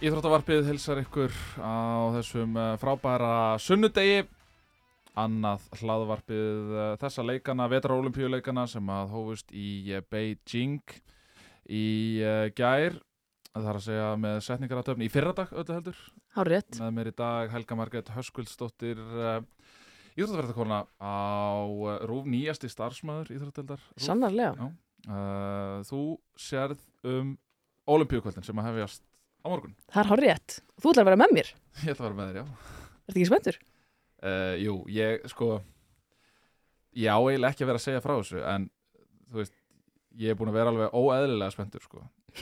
Íþróttavarpið hilsar ykkur á þessum eh, frábæra sunnudegi annað hlaðvarpið eh, þessa leikana, vetraolimpíuleikana sem að hófust í eh, Beijing í gær það er að segja með setningaratöfni í fyrradag öllu heldur Hár rétt. með mér í dag Helga Marget Höskuldsdóttir Íþróttaverðarkona á Rúf nýjasti starfsmæður Íþróttadeldar RÚV. Sannarlega. Þú sérð um olimpíukvöldin sem að hefjast á morgun Það er hár rétt. Þú ætlar að vera með mér. Ég ætla að vera með þér, já Ertu ekki spenntur? uh, Jú, ég sko ég á eiginlega ekki að vera að segja frá þessu en þú veist ég er búin að vera alveg óeðlilega spenntur sko.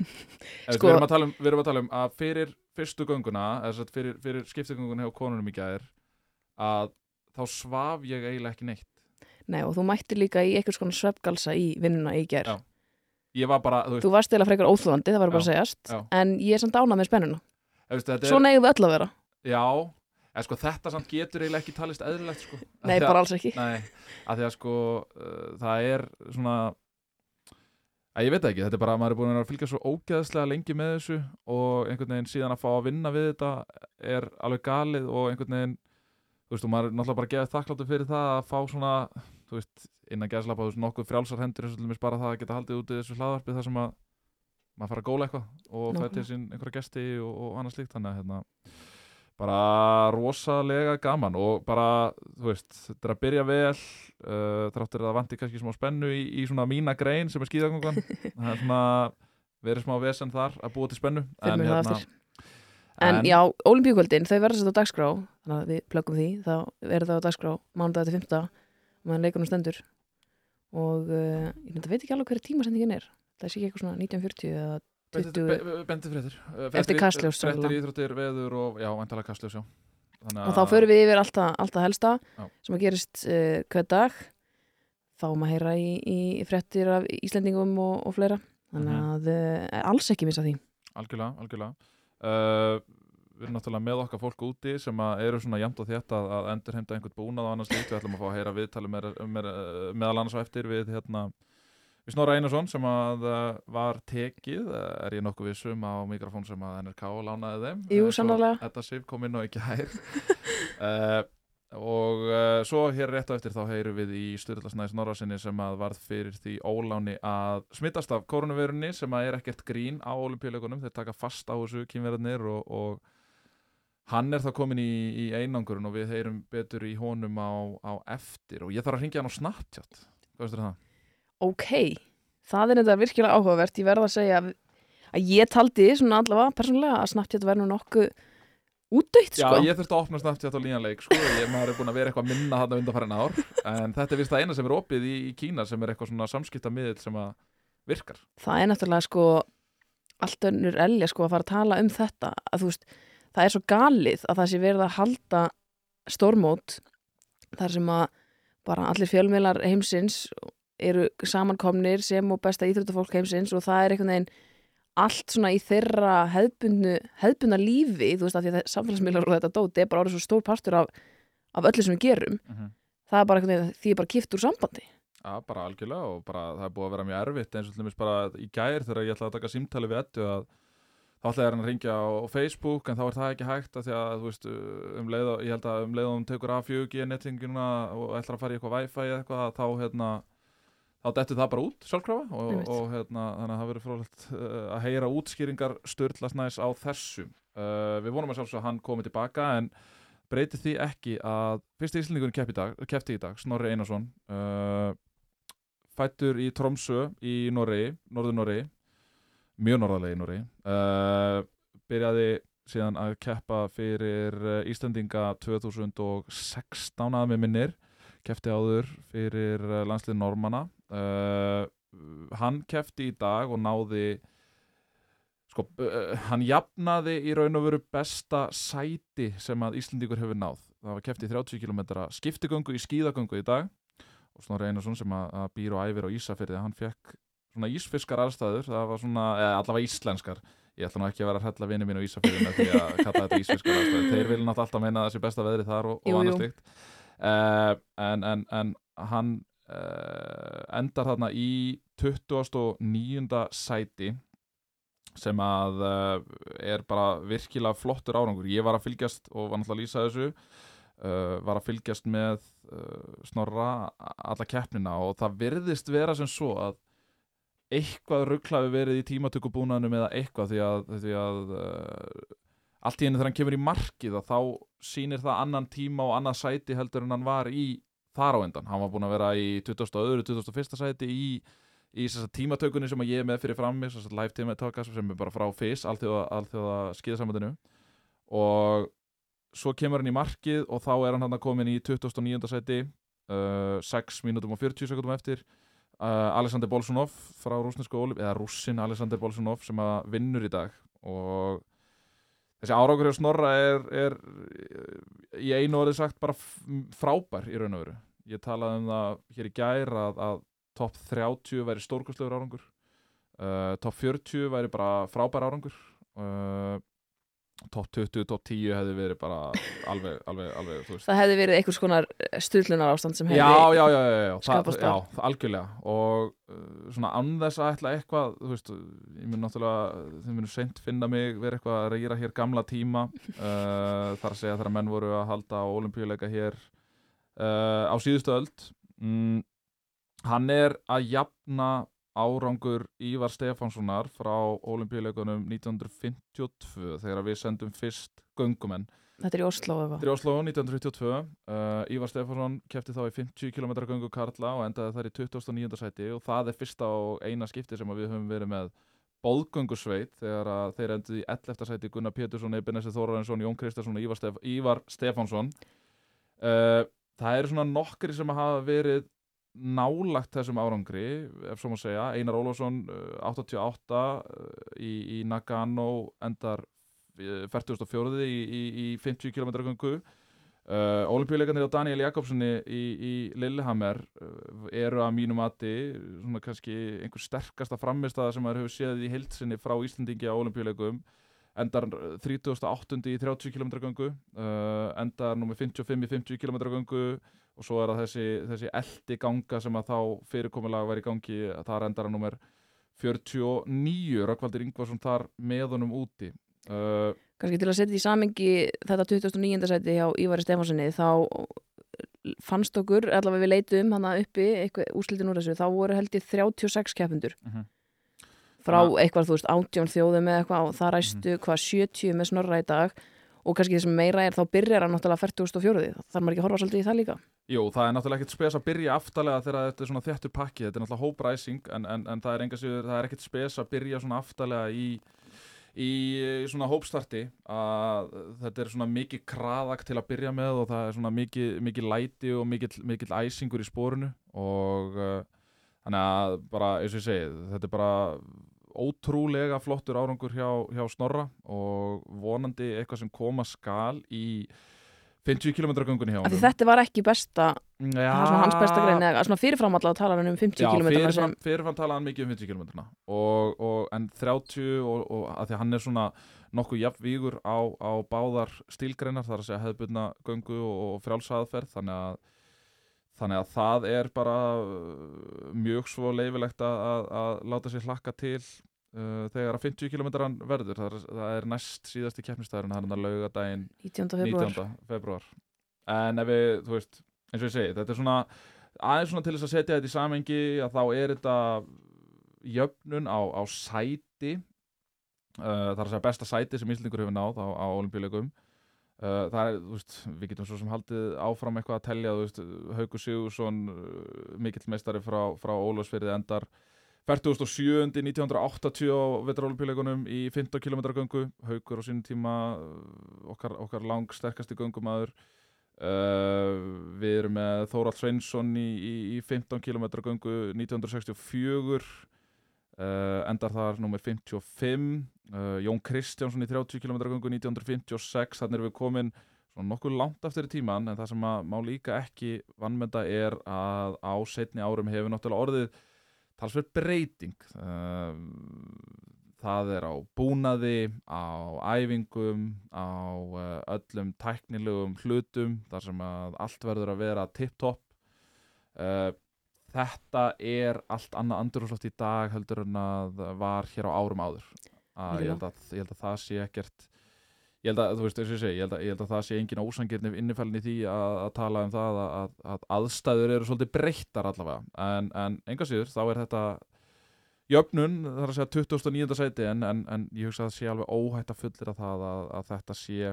sko, við, um, við erum að tala um að fyrir fyrstu gönguna fyrir, fyrir skiptigönguna hjá konunum í gæðir að þá svaf ég eiginlega ekki neitt Nei, og þú mættir líka í einhvers konar svefgalsa í vinnuna í ger. Já. Ég var bara, þú veist, Þú varst eða frekar óþúandi, það var bara að Já, segjast. já. En ég er samt ánað með spennuna. er, Svona eigum við öll að vera. já en sko þetta samt getur eiginlega ekki talist eðlilegt sko. Nei, því að- bara alls ekki. Nei, að því að sko uh, það er svona að ég veit ekki, þetta er bara að maður er búin að fylgja svo ógeðslega lengi með þessu og einhvern veginn síðan að fá að vinna við þetta er alveg galið og einhvern veginn þú veist, og maður er náttúrulega bara að geða þakkláttu fyrir það að fá svona, þú veist, innan geðslapa þú veist, nokkuð frjálsar hendur eins og til dæmis bara það að geta haldið út í þessu hlaðvarpi þar sem að maður fara að góla eitthvað og Nákvæmlega. sín einhverja gesti og, og annað slíkt þannig að hérna bara rosalega gaman og bara, þú veist, þetta er að byrja vel uh, þráttur að það vanti kannski smá spennu í, í svona mína grein sem er skíðagangan það er svona verið smá vesen þar að búa til spennu það hérna, eftir. En, já, olimpíukvöldin, þau verða sett á dagskrá, þannig að við plöggum því, þá verður það á dagskrá mánudag til fymta, meðan leikunum stendur. Og uh, ég veit ekki alveg hverja tímasendingin er. Það sé ekki eitthvað svona 1940 eða 20. Bendi fréttir Uh, Eftir fréttir- Kastljós, Fréttir, íþróttir, veður og já, vantala kastljós, Og þá förum við yfir allt það, allt það helsta Já. sem að gerist uh, hvern dag. Fáum að heyra í, í fréttir af Íslendingum og, og fleira. Þannig Mhm. að uh, alls ekki missa því. Algjörlega, algjörlega uh, Við erum náttúrulega með okkar fólk úti sem eru svona jæmt og þétt að, endur heimta einhvern búnað og annars líkt Við ætlum að fá að heyra viðtali með, með, meðal annars á eftir við hérna Við Snorra Einarsson sem að uh, var tekið, uh, er ég nokkuð vissum á mikrofón sem að NRK lánaði þeim? Jú, Eh, svo sannarlega. Þetta sif kom inn og ekki hær uh, Og uh, svo hér rétt á eftir þá heyrum við í Sturlasnæði Snorrasinni sem að varð fyrir því óláni að smittast af koronavirunni sem að er ekkert grín á olimpíuleikunum, þeir taka fast á þessu kynverðarnir og, og hann er þá komin í, í einangurinn og við heyrum betur í honum á, á eftir og ég þarf að ringja hann á Snapchat Hvað veist það? Ok, það er þetta virkilega áhugavert. Ég verða að segja að, að ég taldi svona allavega persónulega að Snapchat verður nokkuð útdöytt Já, sko. ég þurfti að opna Snapchat á líjanleik sko, ég maður er búin að vera eitthvað minna þarna undanfærin ár en þetta er vist það eina sem er opið í, í Kína sem er eitthvað svona samskipta sem að virkar Það er náttúrulega sko allt að að að það er svo galið að það sé verið að halda stórmót þar sem að bara allir fjölmiðlar heimsins eru samankomnir sem og besta íþróttafólk heimsins og það er einhvern veginn allt svona í þeirra hefðbundnu, hefðbundna lífi, þú veist að því að samfélagsmiðlar og þetta dót er bara orðið svo stór partur af, af öllu sem við gerum, það er bara einhvern veginn því er bara kipt úr sambandi. Já, bara algjörlega og bara það er búið að vera mjög erfitt eins og dæmis bara í gær þegar ég ætlaði að taka símtali við ettu að þá ætlaði hann að ringja á Facebook en þá er það ekki hægt að því að þú veist um leið og ég held að um leið og hún tekur af 4G nettinguna og ætlar að fara í eitthvað Wi-Fi eða eitthvað þá hérna þá dettur það bara út sjálfkrafa og, og hérna þannig að það verður frólægt uh, að heyra útskýringar störtlasnæs á þessu. Uh, við vonum að sjálfsög að hann komi tilbaka en breytir því ekki að fyrsti íslendingun keppi í dag, keppti í dag Snorri Einarsson uh, fættur í Tromsö í Noregi, Norður Noregi mjög norðarlega í Noregi. Uh, byrjaði síðan að keppa fyrir uh, Íslandinga 2016 að með minnir. Keppti áður fyrir uh, landslið Normana uh, hann keppti í dag og náði sko, uh, hann jafnaði í raun og veru besta sæti sem að Íslandingur hefur náð. Það var keppt í 30 km skiptigöngu í skíðagöngu í dag. Og Snorri Einarsson sem að, að býr og æfir á Ísafyrði hann fekk svona ísfiskar aðstæður það var svona, eða allavega íslenskar ég ætla nú ekki að vera að hella vinni mín Ísafyrði með því að kalla þetta ísfiskar aðstæður þeir vilja náttúrulega alltaf meina sé besta veðri þar og, og jú. slíkt uh, en, en, en hann uh, endar þarna í 29. sæti sem að uh, er bara virkilega flottur árangur ég var að fylgjast og var náttúrulega að lýsa þessu uh, var að fylgjast með uh, snorra alla keppnina og það virðist vera sem svo að eitthvað rugglafi verið í tímatökubúnaðinu eða eitthvað því að, því að uh, allt í henni þegar hann kemur í markið að þá sýnir það annan tíma og annað sæti heldur en hann var í þar á endan, hann var búin að vera í 2002, 2001 sæti í, í tímatökunni sem ég er með fyrir frammi live tímatöka sem er bara frá FIS allþjóða, skíðasamöndinu og svo kemur hann í markið og þá er hann hann komin í 2009. sæti uh, 6 mínútum og 40 sekundum eftir uh, Alexander Bolsunov frá rúsnesku ólum, eða rússin Alexander Bolsunov sem að vinnur í dag og þessi árákur hjá Snorra er, er í einu orðið sagt bara frábær í raun og veru. Ég talaði um það hér í gær að, að top 30 væri stórkustlegur árangur uh, top 40 væri bara frábær árangur uh, top 20, top 10 hefði verið bara alveg, alveg, alveg Það hefði verið einhvers konar stullunar ástand sem hefði Já, já, já, já, já, það, skapast já þar. algjörlega. Og uh, svona anþess að ætla eitthvað þú veist, ég mun náttúrulega þið munum seint finna mig vera eitthvað að reyra hér gamla tíma uh, þar að segja þegar menn voru að halda á olimpíuleika hér á síðustu öld. Mm, hann er að jafna árangur Ívar Stefánssonar frá olimpíuleikunum 1952 þegar við sendum fyrst göngumenn Þetta er í Oslo eða Þetta er í Oslo 1922 uh, Ívar Stefánsson kefti þá í 50 km göngu Karla og endaði þar í 29. sæti og það er fyrsta og eina skipti sem við höfum verið með bóðgöngusveit þegar þeir enduði í 11. sæti Gunnar Pétursson, Ebenesi Þórarinsson, Jón Kristarsson og Ívar, Stef Ívar Stefánsson uh, Það eru svona nokkri sem hafa verið nálagt þessum árangri ef svo má segja, Einar Ólafsson uh, 88 uh, í, í Nagano endar uh, 44. í, í, í 50 km göngu uh, Olimpíuleikarnir á Daniel Jakobssoni í, Lillehammer eru að mínu mati svona kannski einhver sterkasta framistæða sem maður hefur séð í heilsinni frá Íslandingi á Olimpíuleikum endar 38. í 30 km göngu uh, endar nummer 55 í 50 km göngu og svo er það þessi, þessi eldi ganga sem að þá fyrirkomulega var í gangi þar endar hann nummer 49 Rökkvaldur Ingvarsson þar með honum úti uh, Kannski til að setja í samingi þetta 2009. sæti hjá Ívari Stefánssoni þá fannst okkur, allavega við leitum hana uppi, eitthvað úrslitin úr þessu þá voru held ég 36 keppendur Mhm. Frá Ja. eitthvað, þú veist, átjón þjóðum með eitthvað og það ræstu hvað 70 með snorra í dag. Og kannski það sem meira er þá byrjar hann náttúrulega 40.4 þarf maður ekki að horfa svolítið í það líka? Jú, það er náttúrulega ekkert spes að byrja aftalega þegar þetta er svona þettur pakki, þetta er náttúrulega hópræsing en, en, en það er sigur, það er ekkert spes að byrja svona aftalega í, í svona hópstarti að þetta er svona mikið kraðak til að byrja með og það er svona mikið, mikið læti og mikið, mikið æsingur í spórinu og uh, þannig að bara, eins og ég segi, þetta er bara ótrúlega flottur árangur hjá, hjá Snorra og vonandi eitthvað sem koma skal í 50 km göngunni hjá honum. þetta var ekki besta, Já, svona hans besta grein eða svona fyrirfram allavega tala hann um 50 Já, km fyrirfram, sem, fyrirfram talaði hann mikið um 50 km og, og, en 30 og, og að því hann er svona nokkuð jafnvígur á, á báðar stílgreinar þar að segja hefðbundna göngu og, frjálsaðferð þannig að Þannig að það er bara uh, mjög svo leifilegt að, að, að láta sér hlakka til uh, þegar að 50 km verður. Það er, það er næst síðasti keppnistæðurinn, er hann að lauga daginn 19. februar 19. februar en ef við, þú veist, eins og ég segi þetta er svona, aðeins svona til þess að setja þetta í samengi að þá er þetta jöfnun á, á sæti uh, það er að segja besta sæti sem Íslingur hefur náð á, á olimpíuleikum uh, það er, þú veist, við getum svo sem haldið áfram eitthvað að telja, þú veist Haukur Sigursson, mikill meistari frá, frá Ólafsfyrði endar 47. 1980 á vetrarolimpíuleikunum í 15 km göngu. Haukur á sínum tíma okkar, okkar lang sterkasti göngumæður. Uh, við erum með Þórald Sveinsson í, í, í 15 km göngu 1964 uh, endar þar nummer 55 uh, Jón Kristjánsson í 30 km göngu 1956 þannig erum við komin nokkuð langt eftir í tíman en það sem má líka ekki vannmenda er að á setni árum hefur náttúrulega orðið talsverð breyting. Uh, það er á búnaði á æfingum á uh, öllum tæknilegum hlutum þar sem að allt verður að vera tipp-topp uh, þetta er allt annað andurúsloft í dag heldur en að var hér á árum áður. Að ég, held að, ég held að það sé ekkert ég held að, þú veist, og ég held að, ég held að það sé engin ósangirni innifælni því að, að tala um það að, að aðstæður eru svolítið breyttar allavega en, en enga síður, þá er þetta jöfnun, það er að segja 2009. sæti en, en, en ég hugsa að það sé alveg óhætt að fullir að það að, að þetta sé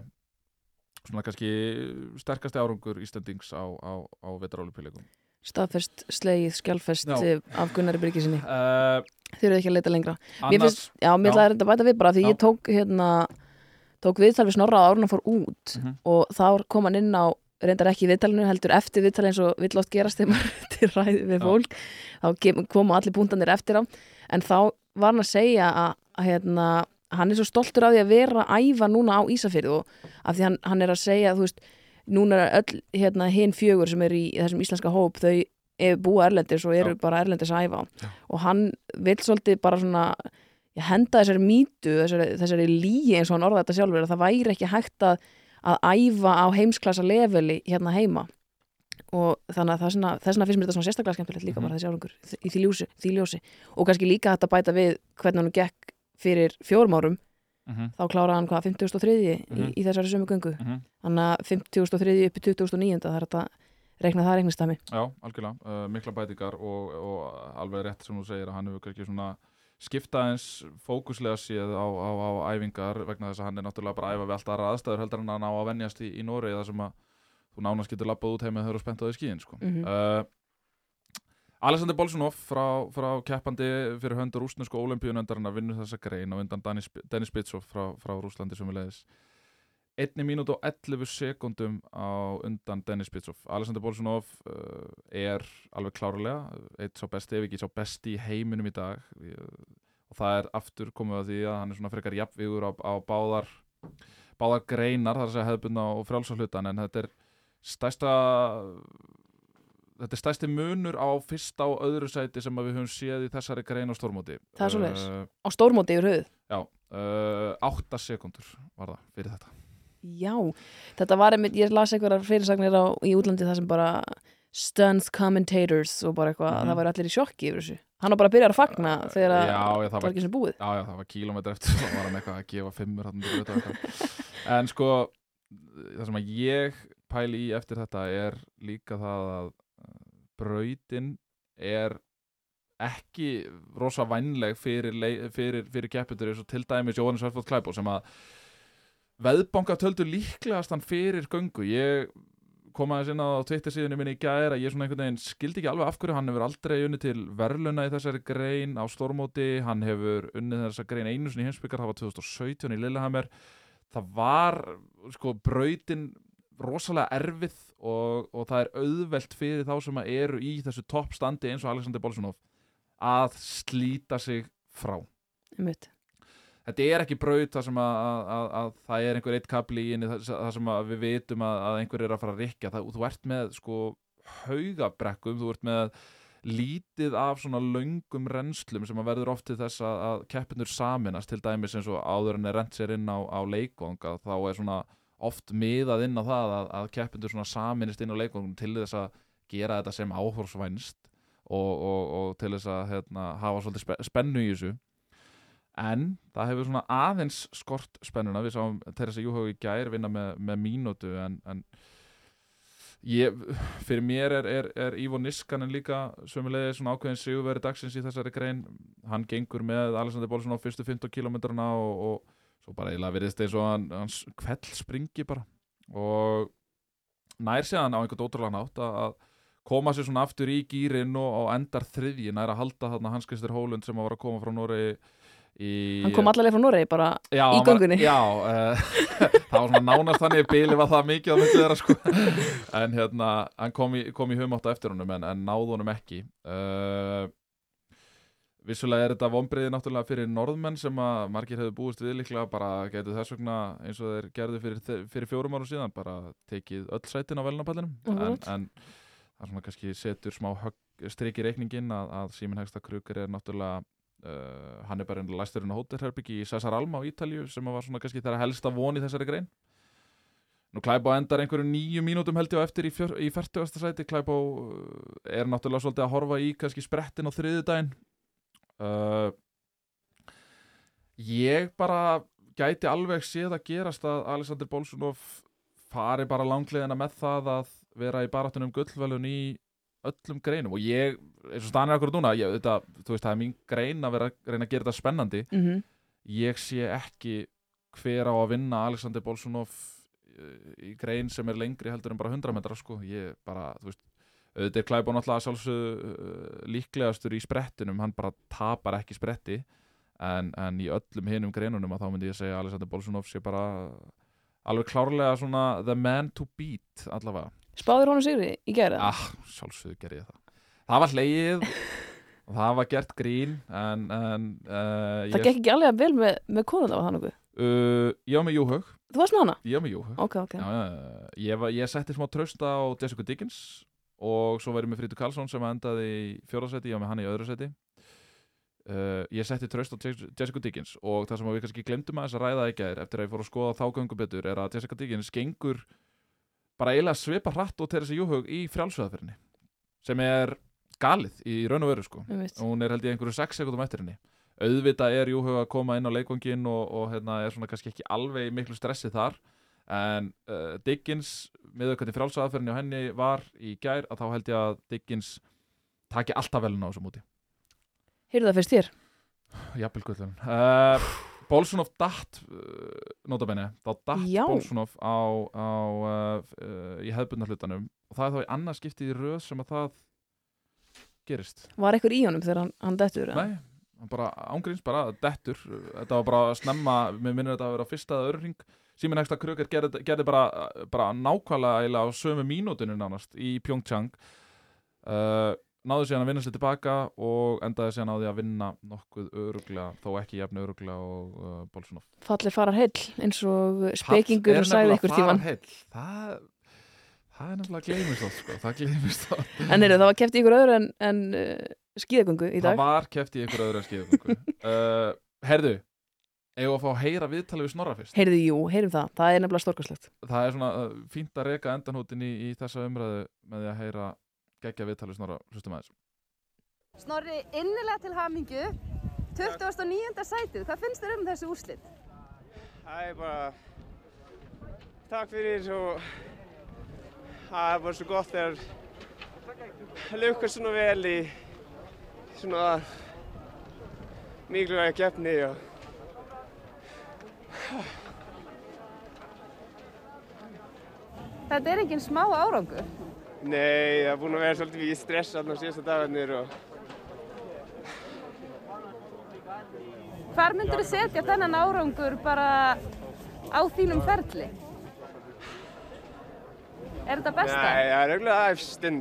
svona kannski sterkasti árangur Íslandings á, á, á vetarálupíleikum Staðfest, slegið, skjálfest Já. eh, af Gunnari Bryggjisinni uh, Þau eru ekki að leita lengra Mér Annars, finnst, já, mér ætlaði að bæta við bara því Já. ég tók hérna tók viðtal við snorra að áruna fór út Mhm. og þá kom hann inn á reyndar ekki viðtalinu, heldur eftir viðtal eins og vill oft gerast þegar maður til ræði við fólk þá kem- koma allir púntanir eftir á en þá var hann að segja að, að hérna, hann er svo stoltur af því að vera að æfa núna á Ísafyrðu og af því hann, hann er að segja, þú veist núna er öll hérna, hinn fjögur sem er í þessum íslenska hóp, þau eru búa erlendis og eru Já. bara erlendis að æfa Já. og hann vil svolítið bara svona ég henda þessari mýtu, þessari, þessari líi eins og hann orða þetta sjálfur, að það væri ekki hægt að, að æfa á heimsklassa leveli hérna heima og þannig að það er svona, þess vegna finnst mér þetta svona sérstaklega skemmtilegt líka Mhm. bara þessi árangur í því ljósi, því ljósi og kannski líka hægt að bæta við hvernig hann gekk fyrir fjórum árum mhm, þá kláraði hann hvað 53. í, Mhm. í þessari sömu göngu mhm. þannig að 53. upp í 2009 það er þetta reikna það reiknistami Já, algjörlega, uh, mikla bætingar og, og alveg rétt sem þú segir að hann hefur kannski svona skipta eins fókuslega séð á, á, á æfingar vegna þess að hann er náttúrulega bara að æfa við allt aðra aðstæður heldur en að ná að venjast í, í Nóri þar sem að þú nánast getur labbað út heim eða eru spennt á því skíðin sko. Mhm. uh, Alexander Bolsunov frá, frá keppandi fyrir höndur rúsnesku olimpíunöndarinn að vinna þessa grein og undan Dennis Bitsov frá, frá Rúslandi sem við leiðis einni mínút og 11 sekundum á undan Dennis Bitsov Alexander Bolsunov uh, er alveg klárlega eitt sá besti, ef ekki sá besti í heiminum í dag. Og það er aftur komið að því að hann er svona frekar jafnvígur á, á báðar báðar greinar, það er að segja hefðbundna og frjálsahlutan en þetta er stærsta þetta er stærsti munur á fyrsta og öðru sæti sem við höfum séð í þessari grein á stórmóti. Það er svoleiðis. uh, á stórmóti yfir höfuð? Já, uh, átta sekundur var það fyrir þetta Já, þetta var einmitt, ég las einhverjar fyrirsagnir á, í útlandi það sem bara stunts commentators og bara eitthvað, Mhm. það var allir í sjokki yfir þessu. Hann var bara að byrja að fagna þegar að Já, já, það það var ekki sem búið. Já, já, það var kílómetri eftir þá var hann eitthvað að gefa fimmur þarna til og eitthvað. En sko, það sem að ég pæli í eftir þetta er líka það að uh, brautin er ekki rosa vænleg fyrir, fyrir, fyrir kepputur eins og til dæmis Jóhannes Hörfótt Klæbó sem að veðbanka töldu líklegast hann fyrir göngu. Ég kom aðeins inn á Twitter síðunni minni í gæra ég svona einhvern veginn skildi ekki alveg af hverju hann hefur aldrei unnið til verðluna í þessari grein á stórmóti, hann hefur unnið þessa grein einu sinni í heimsbyggar, það var 2017 í Lillehammer. Það var sko brautin rosalega erfið og, og það er auðvelt fyrir þá sem að eru í þessu toppstandi eins og Alexander Bolsunov að slíta sig frá. Einmitt. Þetta er ekki braut þar sem að, að, að, að það er einhver eitt kapli í inni þar sem að við vitum að, að einhver er að fara að rikja það, þú ert með sko haugabrekkum, þú ert með lítið af svona löngum rennslum sem að verður oft til þess að, að keppinur saminast til dæmis eins og áður en er rent sér inn á, á leikvanga þá er svona oft miðað inn á það að, að keppinur svona saminist inn á leikvangum til þess að gera þetta sem áhorsvænst og, og, og til þess að hérna, hafa svolítið spe, spennu í þessu en það hefur svona aðeins skort spennuna, við sáum Teresa Júhau í gær vinna með, með mínútu en, en ég, fyrir mér er, er, er Ivo Niskanen líka sömulegið svona ákveðin sigurveri dagsins í þessari grein. Hann gengur með Alexander Bólsson á fyrstu 15 kilometrana og, og svo bara eiginlega virðist eins og hann, hans kveld springi bara. Og nær séðan á einhvern ótrúlega nátt að, að koma sér svona aftur í gýrin og, og endar þriðji. Nær að halda þarna Hans Christer Hólund sem að var að koma frá Nóri í Hann kom allavega frá Noregi bara já, í göngunni. Já, uh, það var svona nánast þannig Bili var það mikið á myndið þeirra sko. En hérna, hann kom í, í humátt á eftir honum en, en náð honum ekki uh, Vissulega er þetta vonbriði náttúrulega fyrir norðmenn sem að margir hefur búist við líklega bara getur þess vegna eins og þeir gerðu fyrir, fyrir fjórum árum síðan bara tekið öll sætin á velnapallinum en, Akkurat. en það svona kannski setur smá högg, strik í reikningin að, að Símin Hegsta Kruger er náttúrulega uh, hann er bara einn læsturinn á hótelherbyggi í Cesar Alma á Ítalju sem var svona kannski þeirra helsta von í þessari grein Nú Klæbó endar einhverju nýju mínútum held ég á eftir í, fjör, í 40. sæti Klæbó uh, er náttúrulega svolítið að horfa í kannski sprettin á þriðudaginn uh, Ég bara gæti alveg séð að gerast að Alexander Bolsunov fari bara langlegina með það að vera í baráttunum gullvelun í öllum greinum og ég, eins og stanir akkur núna ég, þetta, þú veist, það er mín grein að vera reyna að gera þetta spennandi. Mm ég sé ekki hver á að vinna Alexander Bolsunov í grein sem er lengri heldur en bara 100 metrar sko, ég bara, þú veist auðvitað er Klæbón alltaf sjálfsög uh, líklegastur í sprettinum, hann bara tapar ekki spretti. En, en í öllum hinum greinunum að þá myndi ég segja Alexander Bolsunov sé bara alveg klárlega svona the man to beat allavega Spáður honum sigri í gerða? Ah, sjálfsögðu ger ég það. Það var hleið og það var gert grín en, en uh, Það gekk ekki alveg vel með, með konuna var það nokkuð uh, Ég var með Júhaug Þú varst með hana? Ég var með Júhaug Ok, ok. Já, ég, var, ég setti smá tröst á Jessica Dickens og svo var ég með Frítur Karlsson sem endaði í fjórðarsæti, ég var með hann í öðru sæti. Uh, Ég setti tröst á Jes- Jessica Dickens og það sem við kannski glemdum að þess að ræða ekki eftir að ég fór að skoða þá göngu betur er að Jessica Dickens gengur bara eiginlega svipa hratt og Teresa Júhaug í frjálsveðaferðinni sem er galið í raun og veru sko Einmitt. hún er held ég einhverju 6 sekundum eftir henni auðvitað er Júhaug að koma inn á leikvangin og, og hérna, er svona kannski ekki alveg miklu stressi þar en uh, Dickens með auðvitað frjálsaðferðinni á henni var í gær að þá held ég að Dickens taki alltaf velun á þessu múti Heyrðu það fyrst þér? jafnvel gullun uh, Bolsunov datt uh, notabenni, þá datt Já. Bolsunov á, á uh, í hefðbundna hlutanum og það er þá í annað skiptið í röð sem að það gerist Var eitthvað í honum þegar hann, hann dettur? eða? Nei, hann bara ángríns bara dettur, þetta var bara snemma mér minnir þetta að vera fyrsta eða öðru hring Simin Eksta Kröger gerði, gerði bara, bara nákvæmlega eiginlega á sömu mínútinu nánast í Pyeongchang uh, náði síðan að vinna sér tilbaka og endaði síðan á því að vinna nokkuð öruglega, þó ekki jafn öruglega og uh, Bolsunov Fallir farar heill eins og spekingur sagði nefnilega ykkur tíman fararheill. það, það er nefnilega gleymist oft sko. það gleymist oft En heyrðu, það var keft í ykkur öðru en, en uh, skíðagöngu í dag. Það var keft í einhver öðru en skíðugöngu uh, Herðu Eigum að fá að heyra viðtalið við Snorra fyrst? Heyrðu, jú, heyrum það, það er nefnilega stórkastlegt Það er svona uh, fínt að reka endanhútin í, í þessa umræðu með því að heyra geggja viðtalið við Snorra Hlustum aðeins Snorri, innilega til hamingju 29. sætið, hvað finnst þér um þessi úrslit? Það er bara takk fyrir og það er bara svo gott þegar lukkar svona vel í svona mikilvæga keppni og Þetta er engin smá árangur. Nei, það er búin að vera svolítið mikið stress á síðasta dagarnir og Hvar myndur þú setja þennan árangur bara á þínum ferli? Er þetta besta? Nei, það er auðvitað aðeins en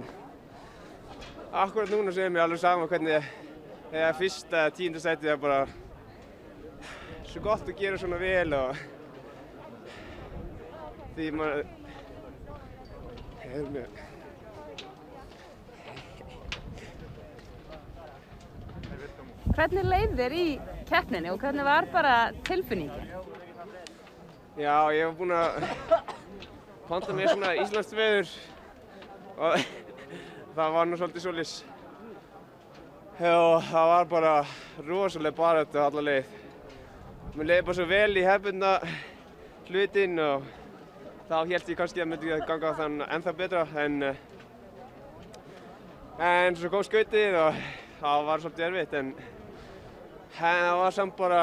akkurat núna segir mér alveg sama hvernig þegar fyrsta tíunda sætið er bara svo gott að gera svona vel og því maður er með Hvernig leið þér í keppninni og hvernig var bara tilfinningin? Já, ég hef búinn að panta mér svona íslenskt veður og það var nú svolítið solis. Og það var bara rosalega barötu alla leið. Mér leiði bara svo vel í hefbundna hlutinn og þá held ég kannski að myndi að ganga þann ennþá betra en eh, en svo kom skautið og það var svolítið erfitt en það var samt bara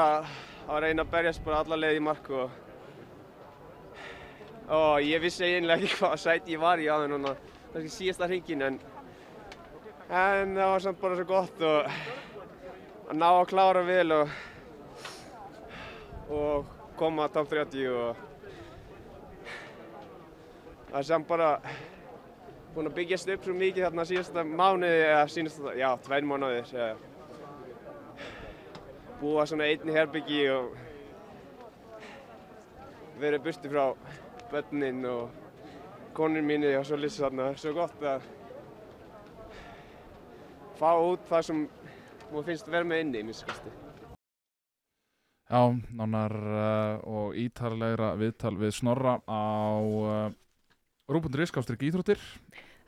að reyna að berjast bara alla leið í mark og og ég vissi eiginlega ekki hvað sæti ég var í aðeins núna kannski síðasta hringin en en það var samt bara svo gott og að ná að klára vel og og koma að top 30 og það er samt bara búinn að byggjast upp svo mikið þarna síðasta mánuði eða síðasta, já, tveir mánuðir eða búa svona einni herbyggi og verið burti frá börnin og konur mínu og svo lýsið þarna. Það er svo gott að fá út það sem maður finnst vera með inni í minnst kosti. Já, nánar uh, og ítarlegra viðtal við Snorra á uh, Rúbundur Ískástrík Íþróttir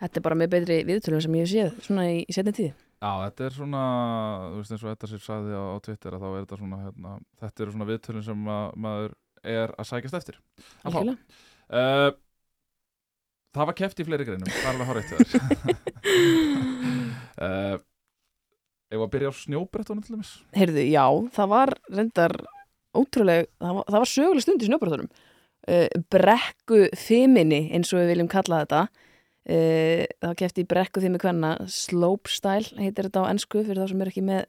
Þetta er bara með betri viðtölum sem ég hef séð svona í, í setni tíð Já, þetta er svona, þú veist eins og þetta sér sagði á, á Twitter að þá er þetta svona, hérna, þetta eru svona viðtölin sem að, maður er að sækjast eftir. Algjörlega Uh, það var keft í fleiri greinum, það er alveg horrið til þér. uh, Ef að byrja á snjóbrettunum til dæmis. Heyrðu, já, það var reyndar ótrúlega, það var, það var söguleg stund í snjóbröðunum uh, brekku fiminni eins og við viljum kalla þetta uh, það kefti brekku fimi hvenna slopestyle heitir þetta á ennsku fyrir þá sem er ekki með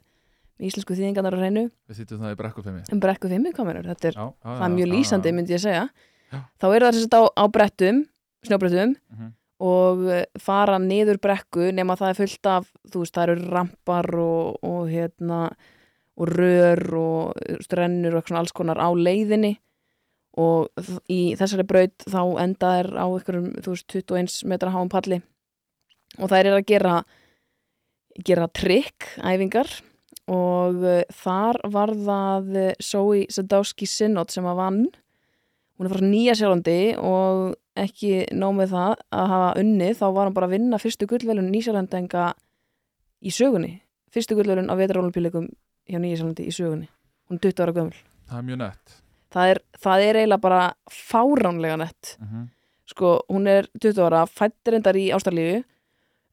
íslensku þýðingarnar á hreinu. Við þýttum það í brekkufemi. um brekku fimi, hvað mennur, þetta er Já, já, það er mjög lýsandi myndi ég segja. Já. þá eru það að á, á brettum snjóbrettum Mhm. og eh, fara niður brekku nema það er fullt af, þú veist, það eru rampar og, og hérna og rör og strennur og alls konar á leiðinni og í þessari braut þá enda er á einhverjum, þú veist, 21 metra háum palli. Og það er að gera gera trikk æfingar. Og uh, þar var það uh, Zoe Sadowski Sinnott sem að vann. Hún er frá Nýja Sjálandi og ekki nóg með það að hafa unnið þá var hann bara að vinna fyrstu gullvelun Nýsjálendinga í sögunni. Fyrstu gullvelun á vetrarólumpíleikum hjá Nýja Sjálandi í sögunni. Hún er 20 ára gömul. Það er mjög nett. Það er, það er eiginlega bara fáránlega nett Mm -hmm. sko, hún er 20 ára, fættir endar í Ástralíu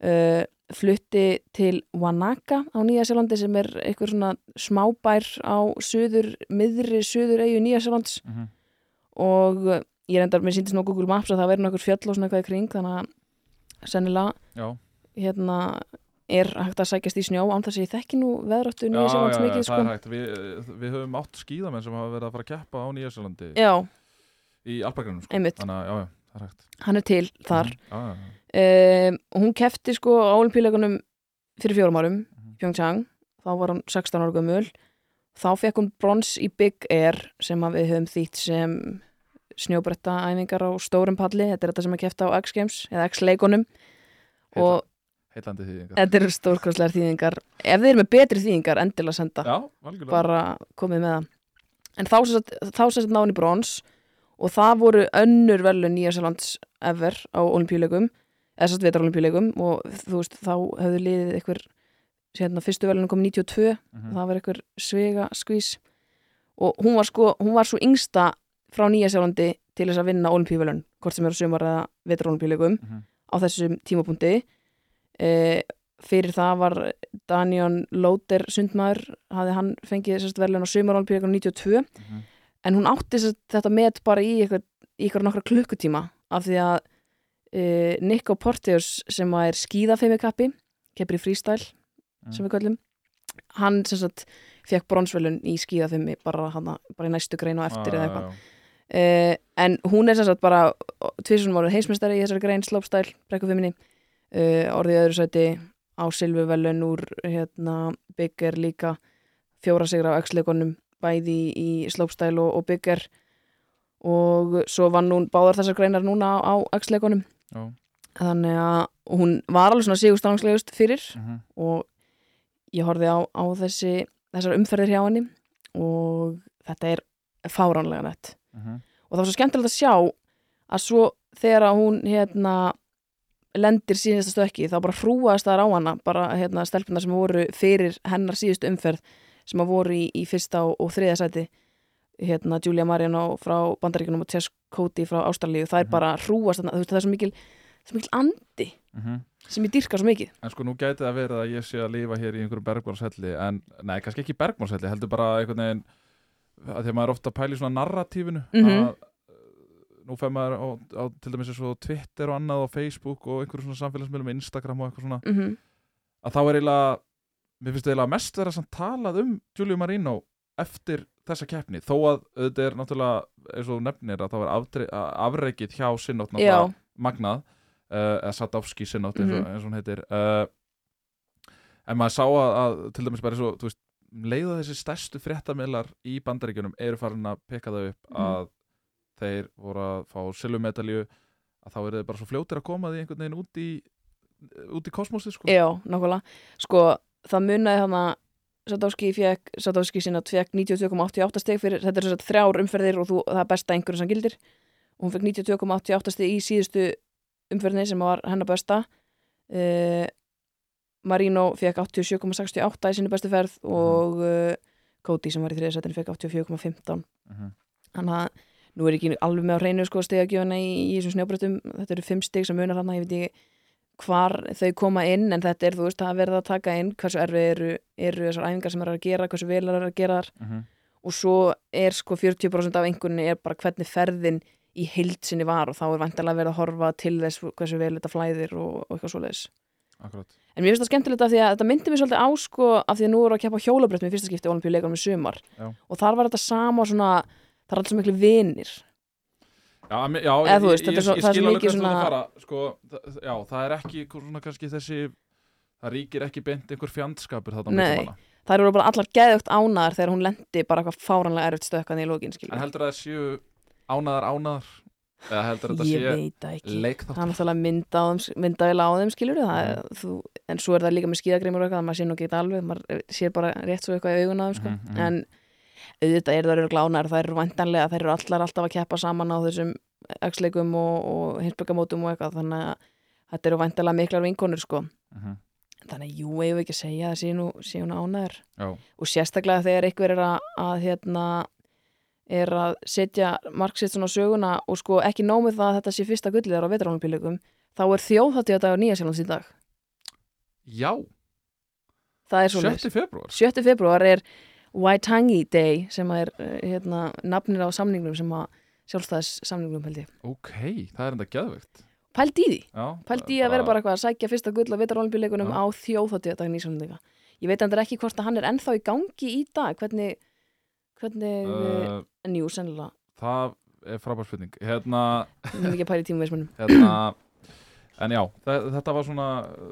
uh, flutti til Wanaka á Nýja Sjálandi sem er einhver svona smábær á söður, miðri söður eigu Nýja Sjálands Mm -hmm. og uh, ég er endar, mér síndist nú Google Maps að það verður nokkur fjöll og svona eitthvað í kring þannig að sennilega hérna er hægt að sækjast í snjó án þess að ég þekki nú veðráttu já, Nýja já, já, mikið það sko. er hægt. Við, við höfum átt skíðamenn sem hafa verið að fara að keppa á Nýjasjálandi Já, í Alpagrænum. Sko. einmitt, Þannig að, já, já, það er hægt. hann er til þar Mhm. Já, já, um, hún kefti sko á olimpíuleikunum fyrir fjórum árum Mhm. Pyeongchang, þá var hún 16 ára gömul þá fekk hún brons í Big Air sem við höfum þýtt sem snjóbretta æfingar á stórum palli, þetta er þetta sem að kefta á X Games eða X leikunum og Heitlandi þýðingar. þetta eru stórkostlegar þýðingar ef þið eru með betri þýðingar, endilega senda Já, algjörlega. bara komið með það en þá sem sagt náni brons og það voru önnur velun Nýjasjálands ever á olimpíuleikum eða sérst vetar olimpíuleikum og þú veist, þá hefðu liðið einhver hérna, fyrstu velun kom 92 Mhm. það var einhver svega skvís og hún var sko, hún var svo yngsta frá Nýjasjálandi til þess að vinna olimpíuvelun, hvort sem eru sumar eða vetar olimpíuleikum Mhm. á þessum tímapunkti e, fyrir það var Daniel Lóter sundmaður, hafði hann fengið sérst verðlun á sumarolmpíuleikunum 92 Mhm. en hún átti sérst þetta met bara í eitthvað nokkra klukkutíma af því að e, Nico Porteus sem er skíðafeimikappi keppir í freestyle sem við köllum hann sagt fekk bronsvelun í skíðafeimi bara, hana, bara í næstu grein og eftir eða eitthvað. Uh, en hún er sem sagt bara tvisunum árið heimsmeistari í þessari grein slopestyle, brekkufimini uh, orðið öðru sæti á silfuvelun úr hérna, bygger líka fjóra sigra á x-leikonum bæði í slopestyle og, og bygger og svo vann hún báðar þessar greinar núna á, Já. þannig að hún var alveg svona sigurstangslegust fyrir Mhm. og ég horfði á, á þessi, þessar umferðir hjá henni og þetta er fáránlega nett Mhm. og það var svo skemmtilegt að sjá að svo þegar hún hérna lendir síðasta stökki þá bara hrúaðast það á hana bara hérna stelpunar sem voru fyrir hennar síðustu umferð sem að voru í, í fyrsta og, og þriða sæti hérna Julia Mariano frá Bandaríkunum og Tess Cody frá Ástralíu það er Mhm. bara hrúast þarna, þú veist það er svo mikil, svo mikil andi Mhm. sem ég dyrka svo mikið En sko nú gæti það verið að ég sé að lifa hér í einhverju bergmálshelli en, nei, kannski ekki bergmálshelli, heldur bara einhvern veginn að því að maður ofta að í svona narratífinu Mhm. að uh, nú fær maður á, á til dæmis eins og Twitter og annað og Facebook og einhverju svona samfélagsmiðlum Instagram og eitthvað svona mm -hmm. að þá er eiginlega mér finnst eiginlega mest vera samt talað um Giulio Marino eftir þessa keppni þó að þetta er náttúrulega eins og nefnir að það var að- afreikið hjá náttúrulega magnað uh, eða Sadowski Sinnótt eins, og- Mhm. eins og hún heitir uh, en maður sá að, að til dæmis bara eins og þú veist leiða þessi stærstu fréttamiðlar í bandaríkjunum eru farin að peka það upp Mhm. að þeir voru að fá silvumedalju að þá eru þeir bara svo fljótir að koma því einhvern veginn út í út í kosmosið sko Já, nákvæmlega. Sko, það munaði þannig að Sadowski fekk, Sadowski sinna fekk 92,88 steg fyrir, þetta er þess að þrjár umferðir og þú, það er besta einhverjum sem gildir og hún fekk 92,88 steg í síðustu umferðinni sem var hennar besta uh, Marino fekk 87,68 í sinni bestu ferð Mhm. og uh, Cody sem var í þriðasættinu fekk 84,15 Mhm. þannig að nú er ekki alveg með á hreinu sko stegagjöfuna í, í þessum snjóbröttum þetta eru fimm steg sem munar hann ég veit ekki hvar þau koma inn en þetta er þú veist að verða að taka inn hversu erfið eru, eru þessar æfingar sem er að gera hversu vel er að gera þar Mhm. og svo er sko 40% af einhvernig er bara hvernig ferðin í heild sinni var og þá er vantilega verið að horfa til þess hversu vel þetta flæðir og, og eitthvað svoleiðis. Akkurat. En mér finnst það skemmtilegt af því að þetta myndi mér svolítið á sko af því að nú eru að keppa hjólabrett með fyrsta skipti olimpíuleikunum í sumar. Já. og þar var þetta sama svona það er alls miklu vinir Já, já Eða ég, veist, ég, ég, svo- ég það skil alveg ert svona- að fara sko, það, Já, það er ekki svona kannski þessi það ríkir ekki beint einhver fjandskapur Nei. Það eru bara allar geðugt ánaðar þegar hún lendi bara eitthvað fáranlega erfitt stökkan í lókin En heldur að það séu ánaðar ánaðar eða heldur að þetta Ég sé veit það ekki leikþátt Það mynda á þeim, myndavel á þeim skilur það, Mhm. þú, en svo er það líka með skíðagreimur og eitthvað, maður sé nú ekki alveg maður sér bara rétt svo eitthvað í augun á þeim sko. Mhm, mhm. en auðvitað eru það eru glánar það eru vantanlega, það eru allar alltaf að keppa saman á þessum x-leikum og, og hinsbyggamótum og eitthvað þannig að þetta eru vantanlega miklar vinkonur sko. Mhm. þannig að jú, eigum við ekki að segja að sé nú, sé hún ánæður Já, og sérstaklega þegar einhver er að, að hérna er að setja marksitt svona á söguna og sko ekki nómið það að þetta sé fyrsta gulliðar á vetránupíleikum þá er þjóðháttíðadagur Nýjasjálands í dag já það er svo 7. februar 7. februar er Waitangi Day sem er eh, hérna, nafnir á samningnum sem að sjálfstæðis samningnum held ég. Ok, það er enda geðveikt. Pælt í því, Já, pælt í að vera bara eitthvað að sækja fyrsta gull á vetránupíleikunum Já. á þjóðháttíðadagur Nýjasjálands ég veit endur ekki hvort að hann er ennþá í gangi í dag. Hvernig hvernig, uh, uh, en jú, sennilega. Það er frábær spurning. Hérna, Við erum ekki að pæla í tímaveismunum. Hérna En já, þe- þetta var svona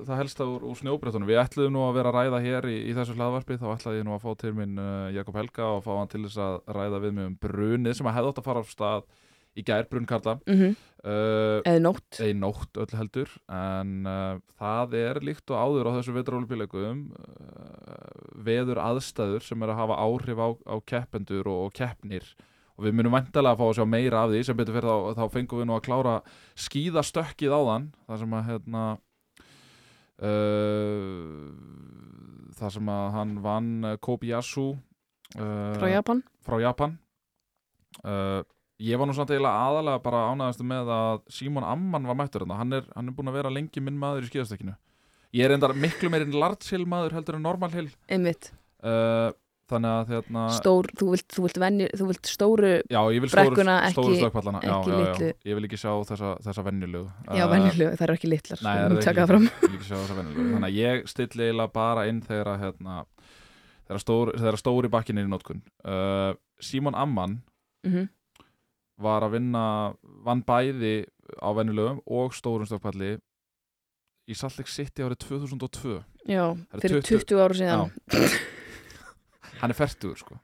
það helsta úr, úr snjóbrettunum. Við ætluðum nú að vera að ræða hér í, í þessu hlaðvarpi, þá ætlaði ég nú að fá til minn uh, Jakob Helga og fá hann til þess að ræða við mig um brunið sem að hefði átt að fara á stað í gær, brunkarla, mm -hmm. uh, eða nótt. eða nótt öll heldur, en uh, það er líkt og áður á þessu vetrólupíleikum uh, veður aðstæður sem er að hafa áhrif á, á keppendur og, og keppnir og við munum vantilega að fá að sjá meira af því. Sem betur fyrir þá, þá fengum við nú að klára skíðastökkið áðan. Þar sem að hérna uh, þar sem að hann vann Kobayasu uh, frá Japan. frá Japan. Uh, ég var nú samt eiginlega aðalega bara ánægðastu með að Simon Amman var mættur þarna. hann er, hann er búin að vera lengi minn maður í skíðastökkinu. Ég er endar miklu meirinn large hill maður heldur en normal hill. Einmitt, uh, þannig að hérna stór, þú vilt, þú vilt, venju, þú vilt stóru já, vil stóru, brekkuna, stóru ekki- já, ekki já, já, litlu. ég vil ekki sjá þessa, þessa venjulegu. Já, venjulegu, það eru ekki litlar Nei, það er taka ekki, fram. Ég vil ekki sjá þessa venjulegu. Þannig að ég stilli eiginlega bara inn þegar að hérna, þegar, stór, stóri bakkin er í nótkun uh, Simon Amman mm var að vinna vann bæði á venjulegum og stórum stökkpalli í Salt Lake City árið 2002 já, eru fyrir 20 20 ára síðan hann er færtugur sko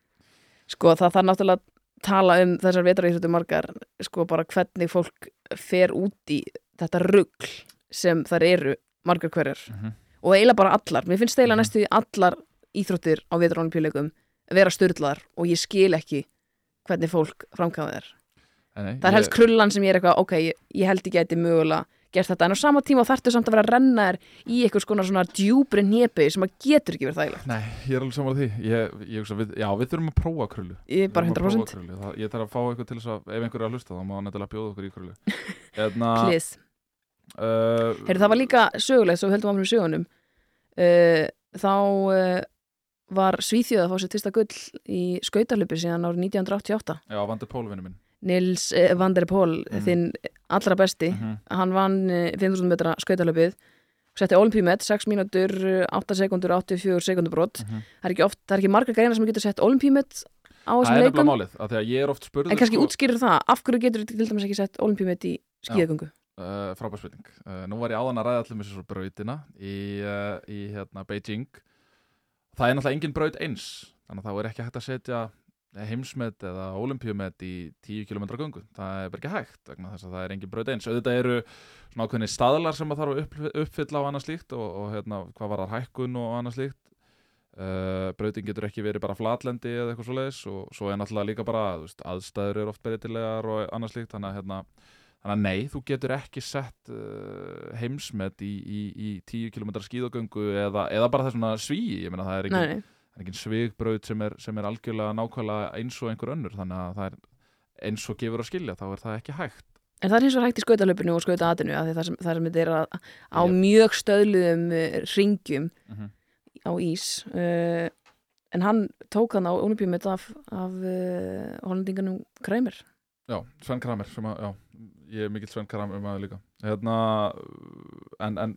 sko það þarf náttúrulega að tala um þessar vetraríþjóttu margar sko bara hvernig fólk fer út í þetta rugl sem þar eru margar hverjar mm -hmm. og eiginlega bara allar, mér finnst eiginlega Mhm. næstu allar íþróttir á vetrarónipíuleikum vera styrlaðar og ég skil ekki hvernig fólk framkvæða þær það er helst krullan sem ég er eitthvað ok, ég, ég held ekki að þetta er mögulega gert þetta en á sama tíma þarftu samt að vera að renna þær í eitthvað skona svona djúbri nýpi sem að getur ekki verið þægilegt. Nei, ég er alveg saman því. Ég, ég, við, Já, við þurfum að prófa krullu. Ég er bara Við þurfum að 100% prófa krullu. Það, Ég þarf að fá eitthvað til þess að ef einhver er að hlusta þá má hann nefnilega bjóða okkur í krullu. Hérna Please. uh, Heyrðu, það var líka sögulegt, svo við höldum áfram í sögunum. Uh, þá uh, var Svíþjóð að fá sér fyrsta gull í skautarlupi síðan árið 1988 Já, Vandi Pólvinni minn Nils uh, van der Pól, Mhm. þinn allra besti mm hann vann uh, 5000 metra skautarlupið setti olimpíumet, 6 mínútur, uh, 8 sekundur, 84 sekundur brot. -hmm. það er ekki oft, það er ekki marga greina sem getur sett olimpíumet á Það þessum leikum málið að Því að ég er oft spurður en kannski sko, útskýrir það, af hverju getur til dæmis ekki sett olimpíumet í skíðagöngu? Uh, Frábær spurning. Uh, Nú var ég áðan að ræða allir með sér svo brautina í, uh, í hérna, Beijing. Það er náttúrulega engin braut eins Þannig að þá er ekki hægt að setja heimsmet eða olimpíumet í 10 km göngu. Það er bara ekki hægt vegna þess að það er engin braut eins. Auðvitað eru svona ákveðni staðlar sem að þarf að upp, uppfylla á annað slíkt og, og hérna, hvað var það hækkun og annað slíkt. Uh, brautin getur ekki verið bara flatlendi eða eitthvað svoleiðis og svo er náttúrulega líka bara veist, aðstæður eru oft breytilegar og annað slíkt. Þannig að hérna, þannig að nei, þú getur ekki sett uh, heimsmet í, í, í 10 km skíðagöngu eða, eða bara það svona svíi, ég meina það er ekki, nei. Það er ekki svigbraut sem er, sem er algjörlega nákvæmlega eins og einhver önnur þannig að það er eins og gefur að skilja þá er það ekki hægt. En það er hins vegar hægt í skautalöpunu og skautaatinu að það sem, sem þetta er að, á mjög stöðluðum uh, ringjum mm á ís uh, en hann tók hann á olimpíumit af, af uh, hollendinganum Kramer. Já, Sven Kramer sem að, já, ég er mikill Sven Kramer maður líka. Hérna, en, en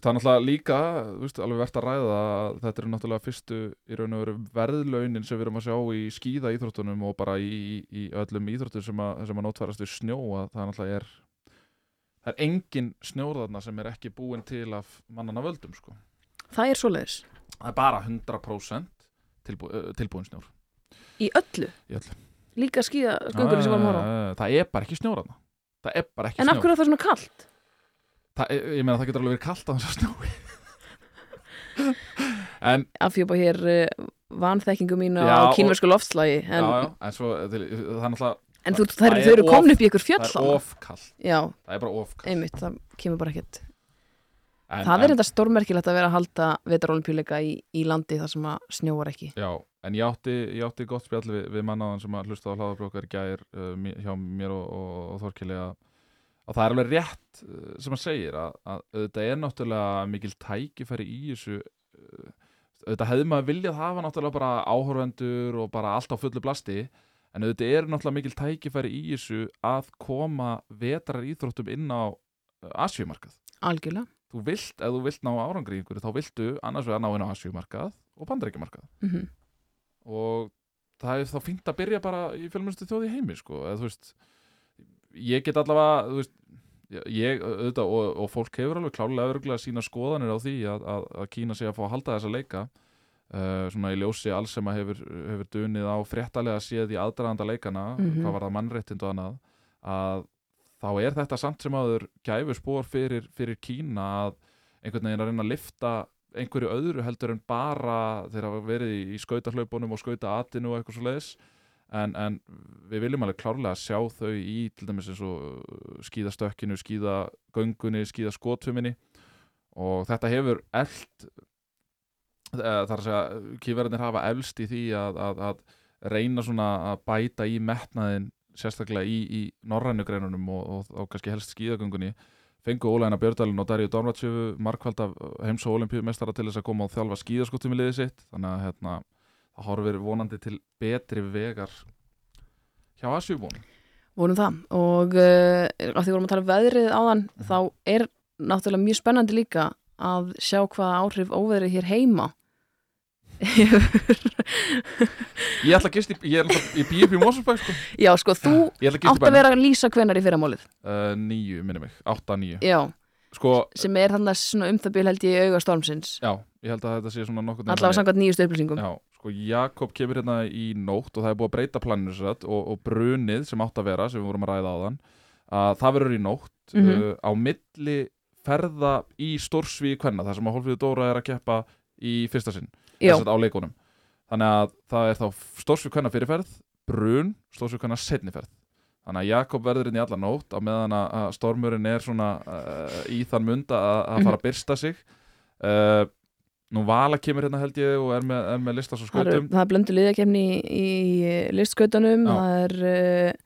það er náttúrulega líka veist, alveg verðt að ræða að þetta eru náttúrulega fyrstu í raun og veru verðlaunin sem við erum að sjá í skíða íþróttunum og bara í, í, í öllum íþróttum sem að, sem að nótfærast við snjó að það náttúrulega er það er engin snjóðarna sem er ekki búin til af mannana völdum sko. Það er svoleiðis það er bara 100% tilbú, tilbúin snjór Í öllu? Í öllu. Líka skíða sköngunni sem á Eh, það er bara ekki snjóðarna það er bara ekki En af hverju er það svona kallt? Það, ég meina það getur alveg verið kallt á þess að snjói. En, Afhjópa hér uh, vanþekkingu mínu Já, á kínversku loftslægi en, já, já, en svo til, það er náttúrulega en þú, það er þau eru komin upp í ykkur fjöll Það er Já, það er bara ofkallt einmitt, það kemur bara ekkert. En, Það er en, þetta stórmerkilegt að vera að halda vetarolimpíuleika í, í landi þar sem að snjóar ekki. Já, en ég átti, ég átti gott spjall við, við mannaðan sem að hlusta á hlaðabrókar í gær uh, hjá mér og, og, og Þorkili að, að það er alveg rétt uh, sem að segir að, að þetta er náttúrulega mikil tækifæri í þessu uh, þetta hefði maður viljað hafa náttúrulega bara áhorfendur og bara allt á fullu blasti en þetta er náttúrulega mikil tækifæri í þessu að koma vetrar íþróttum inn á uh, Asjumarkað Algjörlega. Þú vilt, ef þú vilt ná árangri einhverju þá viltu annars vegar ná inn á Asjumarkað og bandaríkjumarkað mm og það er þá fínt að byrja bara í fjölmennstu þjóði heimi sko. eða þú veist ég get allavega veist, ég, auðvitað, og, og fólk hefur alveg klálega örgulega sína skoðanir á því að, að, að Kína sé að fá að halda þessa leika uh, svona í ljósi alls sem að hefur, hefur dunið á fréttalega séð í aðdraðanda leikana Mhm. hvað var það mannréttind og annað að þá er þetta samt sem aður gæfu spór fyrir, fyrir Kína að einhvern veginn að reyna að lifta einhverju öðru heldur en bara þeir hafa verið í, skautahlaupunum og skauta atinu og eitthvað svo leiðis en, en við viljum alveg klárlega sjá þau í til dæmis eins og skíðastökkinu, skíðagöngunni, skíðaskotfuminni og þetta hefur eld þar að segja kýverðinir hafa elst í því að, að, að reyna svona að bæta í metnaðin sérstaklega í, í norrænu greinunum og, og, og kannski helst skíðagöngunni. Fengu Ólæna Björdalinn og Darju Dormatsjöfu markvæld af heims- og olimpíumestara til þess að koma og þjálfa skíðaskottum í liðið sitt. Þannig að hérna, það horfir vonandi til betri vegar hjá Asjúbún Vonum það. Og uh, af því vorum að tala um veðrið áðan Mhm. þá er náttúrulega mjög spennandi líka að sjá hvaða áhrif óveðrið hér heima Ég ætla að gist ég, alltaf- ég býð upp í Mosfellsbæk sko. Já, sko, þú Ég að átt að vera að lýsa hvenar í fyrramálið? Uh, Níu, minni mig, átta, níu. Já, Sko, sem er þannig svona um það bil held ég auga stormsins. Já, ég held að þetta sé svona nokkuð allavega samkvæmt nýjustu upplýsingum. Já, sko Jakob kemur hérna í nótt og það er búið að breyta planinu sér og, og brunið sem átt að vera sem við vorum að ræða á þann að það verður í nótt Mhm. uh, á milli ferða í stórsví kvenna þar sem að Hólfíður Dóra er að keppa í fyrsta sinn á leikunum. Þannig að það er þá stórsví kvenna fyrirferð brun, stórsví kvenna setniferð þannig að Jakob verður inn í alla nótt á meðan að stormurinn er svona uh, í þann mund að, að fara að byrsta sig. Uh, nú Vala kemur hérna held ég og er með, er með listas og það skautum. það er blöndu liðakefni í, í listskautunum. Já. það er uh,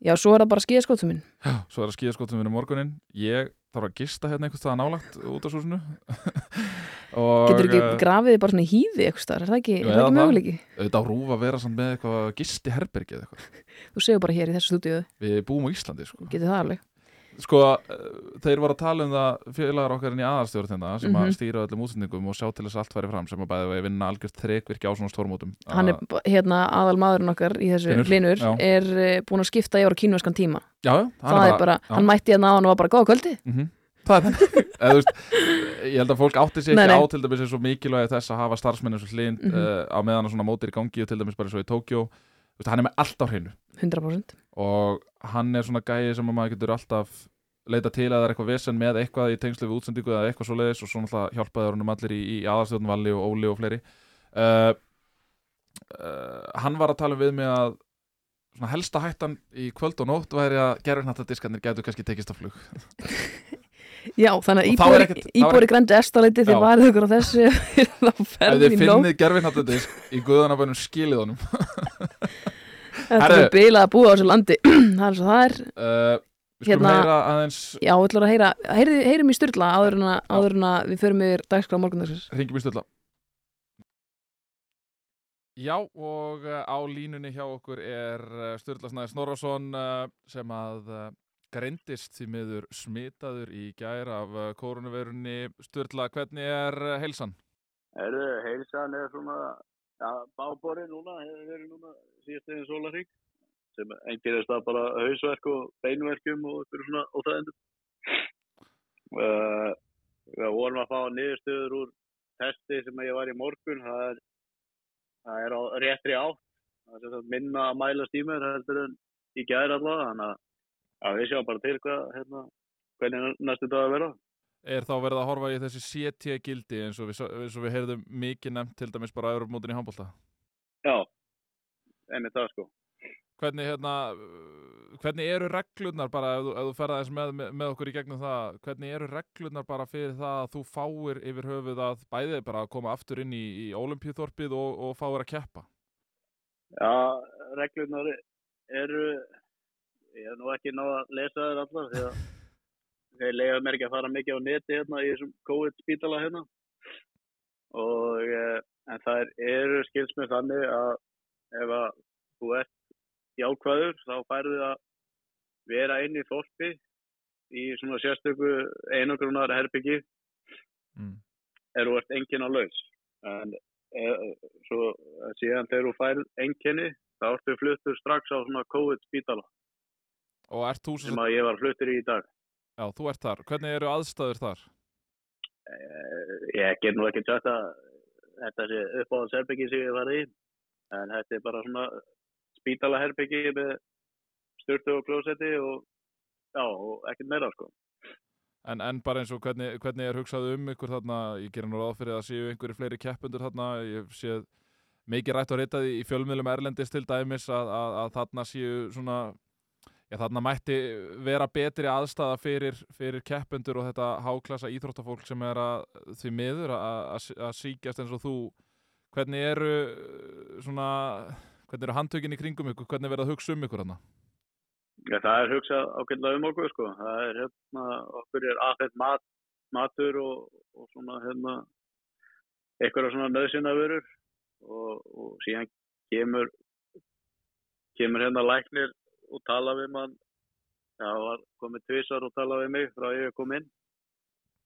já, svo er það bara skíðaskótuminn svo er að skýja skotum minni morgunin ég þarf að gista hérna einhvers staðar nálagt út af súsinu og Getur ekki eh, grafið bara svona í hýði eitthvað staðar, er það ekki, er það ekki það. möguleiki? auðvitað á rúf að vera samt með eitthvað gisti herbergi eða eitthvað. Þú segur bara hér í þessu stúdíu, við búum á Íslandi sko. Getur það alveg sko, eh, þeir voru að tala um það félagar okkar inn í aðarstjórn hérna sem Mhm. að stýra öllum útsendingum og sjá til þess að allt færi fram sem að bæði við vinna algjört þrekvirki á svona stórmótum Hann er hérna aðal maðurinn okkar í þessu Hlynur, hlinur, já. er uh, búin að skipta í ára kínverskan tíma já, já, Það er bara, já. hann mætti hérna aðan og var bara góða kvöldi Mhm. Það er veist, Ég held að fólk átti Nei, ekki á til dæmis eins og mikilvægi þess að hafa starfsmenn eins og hlind Mhm. uh, á meðan að svona mótir í gangi og til dæmis bara svo í Tókjó hann er með allt á hreinu 100% og hann er svona gæi sem að maður getur alltaf leita til að það er eitthvað vesen með eitthvað í tengslu við útsendingu eða eitthvað svo leiðis og svo náttúrulega hjálpaði honum allir í, í aðarstjórn Valli og Óli og fleiri. Uh, uh, Hann var að tala við mig að svona helsta hættan í kvöld og nótt væri að gerfinnattadiskarnir gætu kannski tekist á flug. Já, þannig að er íbúar, ekkert- þá er íbúar í grændu estaleiti þið varðu ykkur á þessu þá ef ferði þið í nótt. finnið gerfinnattadisk í guðanabænum skilið honum Herðu. er bilað að búa á þessu landi. Það er svo það er. Uh, við skulum Hérna- heyra aðeins Já, við ætlum að heyra, heyri, heyrum í styrla áður en að, áður en að við förum yfir dagskrá morgundagsins. Ringjum í stölla Já og uh, á línunni hjá okkur er uh, Sturla Snæði Snorrason uh, sem að greindist því miður smitaður í gær af koronavirunni Sturla, hvernig er heilsan? Heilsan er svona, já, bábori núna, hefur verið núna síðast einn sólarík sem eingerist það bara hausverk og beinverkjum og ykkur svona óþægendum. Uh, við vorum að fá niðurstöður úr testi sem ég var í morgun, það er, það er á réttri átt, það er sagt minna að mælast í mér heldur en í gæri allavega, þannig að já, við sjáum bara til hvað, hérna, hvernig næstu dag að vera. Er þá verið að horfa í þessi CT-gildi eins og við, og við heyrðum mikið nefnt til dæmis bara að Europamótin í handbólta? Já, einmitt það sko. Hvernig, hérna, hvernig eru reglurnar bara, ef þú, ef þú ferða eins með, með, okkur í gegnum það, hvernig eru reglurnar bara fyrir það að þú fáir yfir höfuð að bæðið bara að koma aftur inn í, í Olimpíuþorpið og, og fáir að keppa? Já, reglurnar eru, ég hef nú ekki náða að lesa þær allar því að þeir lega mér ekki að fara mikið á neti hérna í þessum COVID-spítala hérna og eh, en það eru skils með þannig að ef að þú ert jákvæður þá færðu að vera inn í þorpi í svona sérstöku einogrunar herbyggi Mm. er þú ert enginn á laus. En e, svo síðan þegar þú fær enginni þá ertu fluttur strax á svona COVID-spítala Og ert þú sem, að ég var fluttur í í dag. Já, þú ert þar, hvernig eru aðstæður þar? Eh, ég get nú ekki sagt að þetta sé uppáðans herbyggi sem ég var í en þetta er bara svona spítala herbyggi með styrtu og klósetti og og ekkert meira sko. En, en bara eins og hvernig, hvernig er hugsað um ykkur þarna, ég gerir nú ráð fyrir að séu einhverju fleiri keppundur þarna, ég sé mikið rætt og reytaði í fjölmiðlum Erlendis til dæmis að, að, að þarna séu svona, já þarna mætti vera betri aðstæða fyrir, fyrir keppundur og þetta háklassa íþróttafólk sem er að því miður að, að, að síkjast eins og þú, hvernig eru svona, hvernig eru handtökin í kringum ykkur, hvernig verða að hugsa um ykkur þarna? Já, það er hugsað ákveðlega um okkur sko. Það er hérna, okkur er aðfætt mat, matur og, og svona hérna, eitthvað svona nöðsynavörur og, og síðan kemur, kemur hérna læknir og tala við mann. Það var komið tvisar og tala við mig frá ég kom inn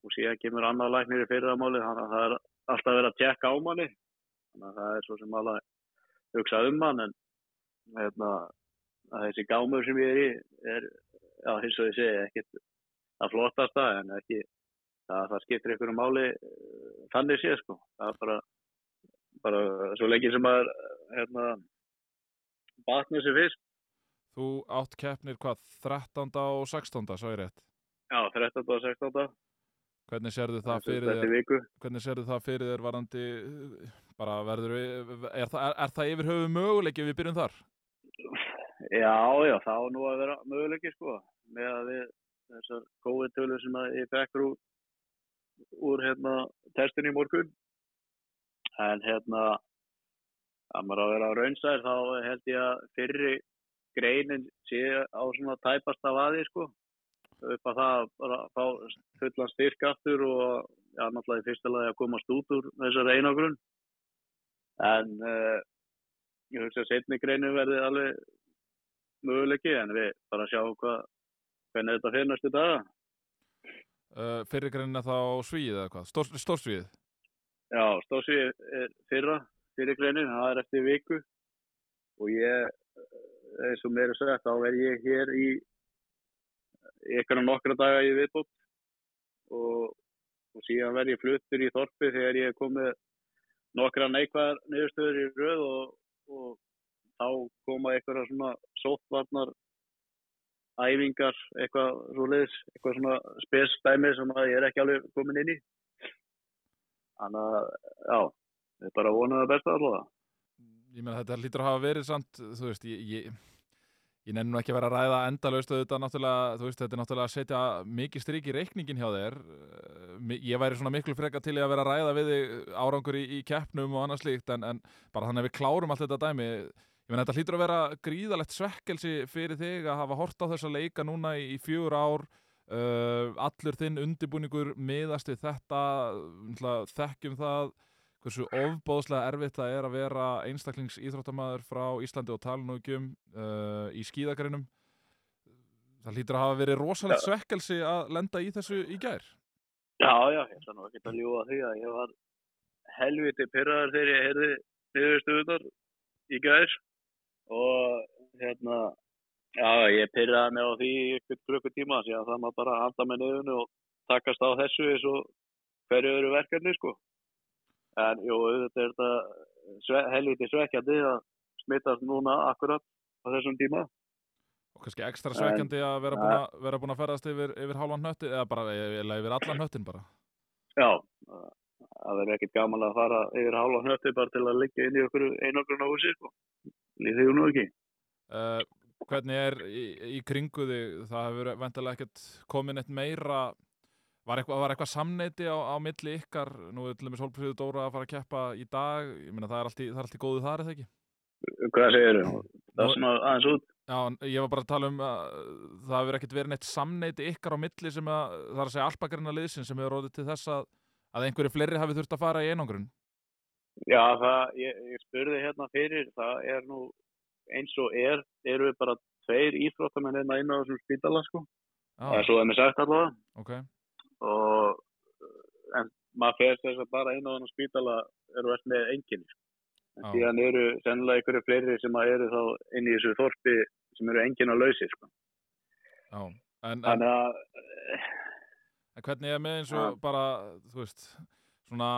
og síðan kemur annar læknir í fyrramáli þannig að það er alltaf verið að tjekka á manni. Þannig að það er svo sem alveg hugsað um mann en að þessi gámur sem ég er í er, já, eins og ég segi, ekkit að flottasta en ekki það, það skiptir ykkur um máli eh, þannig sé, sko. Það er bara, bara svo lengi sem að hérna, batna sér fyrst. Þú átt keppnir hvað, 13. og 16. sá ég rétt? Já, 13. og 16. Hvernig sérðu það fyrir Þetta þér, viku. hvernig sérðu það fyrir þér varandi, uh, bara verður, við- er, er, er það yfir höfu möguleiki við byrjum þar? Já, já, það á nú að vera möguleiki, sko, með að við þessar COVID-tölu sem að ég fekk úr, úr hérna, testin í morgun. En hérna, að maður að vera á raunsær, þá held ég að fyrri greinin sé á svona tæpasta vaði, sko. Upp að það bara fá fullan styrk aftur og já, náttúrulega í fyrsta lagi að komast út úr þessari einagrun. En uh, ég hugsa að setni greinu verði alveg möguleiki en við bara sjáum hvað, hvernig þetta fyrir næstu daga. Uh, fyrir greinina þá svíið eða hvað? Stór, stórsvíið? Já, stóðsvið er fyrra, fyrir greinin, það er eftir viku og ég, eh, eins og mér er sagt, þá verð ég hér í ykkur nokkra daga í viðbútt og, og síðan verð ég fluttur í þorpi þegar ég er komið nokkra neikvæðar niðurstöður í röð og, og þá koma eitthvað svona sóttvarnar æfingar, eitthvað svo leiðis, eitthvað svona spesstæmi sem að ég er ekki alveg komin inn í. Þannig að, já, við bara vonum það besta allavega. Ég meina þetta lítur að hafa verið samt, þú veist, ég, ég, Ég nú ekki að vera að ræða endalaust þetta er náttúrulega að setja mikið strik í reikningin hjá þér. Eh, Ég væri svona miklu freka til að vera að ræða við þig árangur í, í keppnum og annað slíkt, en, en bara þannig að við klárum allt þetta dæmi. Ég meina, þetta hlýtur að vera gríðalegt svekkelsi fyrir þig að hafa hort á þessa leika núna í, í fjögur ár, uh, allur þinn undibúningur miðast við þetta, þekkjum það, hversu ofbóðslega erfitt það er að vera einstaklings íþróttamæður frá Íslandi og talnúkjum uh, í skíðagrinum. Það hlýtur að hafa verið rosalegt svekkelsi að lenda í þessu í gær. Já, já, ég ætla nú ekki að ljúa því að ég var helviti pyrraður þegar ég heyrði niðurstöðunar í gæðis og hérna, já, ég pyrraði mig á því ykkur klukkutíma því að það maður bara handa með niðurnu og takast á þessu eins og hverju eru verkefni, sko. En jú, þetta er þetta sve, helviti svekkjandi að smittast núna akkurat á þessum tíma. og kannski ekstra svekkjandi að vera búin að, vera búin að ferðast yfir, yfir hálfan hnötti eða bara eða yfir allan hnöttin bara Já, það verður ekkert gaman að fara yfir hálfa hnötti bara til að liggja inn í einogrun á húsi, sko. Lýðið nú ekki. uh, hvernig er í, í kringu þig það hefur vendilega ekkert komin eitt meira var eitthvað, var eitthvað samneiti á, á milli ykkar nú er til dæmis Hólpfríður Dóra að fara að keppa í dag ég meina það er allt í, það er í góðu þar eða ekki Hvað segir þú? Það er svona aðeins út. Já, ég var bara að tala um að það hefur ekkert verið neitt samneiti ykkar á milli sem að, það er að segja alpakarina liðsin sem hefur róðið til þess að, að einhverju fleiri hafi þurft að fara í einangrun. Já, það, ég, ég spurði hérna fyrir, það er nú eins og er, eru við bara tveir íþróttamenn hérna inn á þessum spítala, sko. Það er Já, svo þeim er sagt allavega. ok. Og, en maður fer þess að bara inn á þessum spítala eru verið með enginni, sko. En síðan eru sennilega einhverju fleiri sem eru þá inn í þessu þorpi sem eru enginn að lausi, sko. En, en, Þannig að, en hvernig er með eins og bara, þú veist, svona,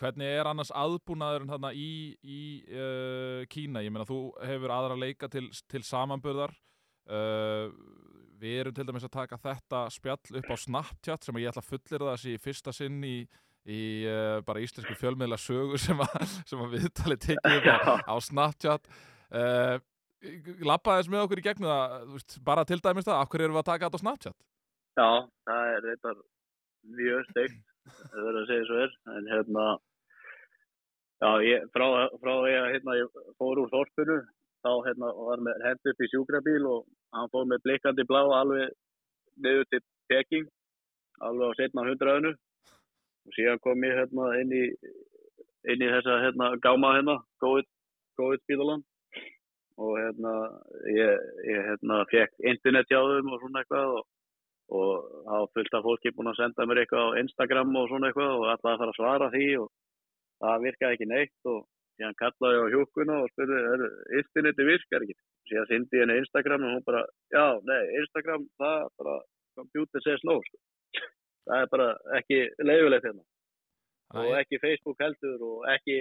hvernig er annars aðbúnaðurinn þarna í, í uh, Kína? Ég meina, þú hefur aðra leika til, til samanburðar. Uh, við erum til dæmis að taka þetta spjall upp á Snapchat sem ég ætla að fullir það sé í fyrsta sinn í, í uh, bara íslensku fjölmiðla sögu sem að, sem að viðtalið tekið upp á, á Snapchat uh, Lappaðis með okkur í gegnum það, veist, bara til dæmis það, af hverju erum við að taka þetta á Snapchat? já, það er þetta mjög steikt, það verður að segja svo er. En hérna, já, ég, frá, frá því að hérna, ég fór úr þorpinu, þá hérna, var með hend upp í sjúkrabíl og hann fór með blikkandi blá alveg niður til Peking, alveg á setna hundraðinu. Og síðan kom ég hérna inn í, inn í þessa hérna gáma hérna, COVID, COVID-spítalan. Og hérna, ég, ég hérna fekk internet hjá þeim og svona eitthvað og og fullt af fólki búin að senda mér eitthvað á Instagram og svona eitthvað og ætlaði að fara að svara því og það virkaði ekki neitt og síðan kallaði ég á hjúkuna og spurði, er interneti virkar ekki? Síðan syndi ég henni Instagram og hún bara, já, nei, Instagram, það er bara, computer says no, sko. Það er bara ekki leifilegt hérna og Þannig að- ekki Facebook heldur og ekki,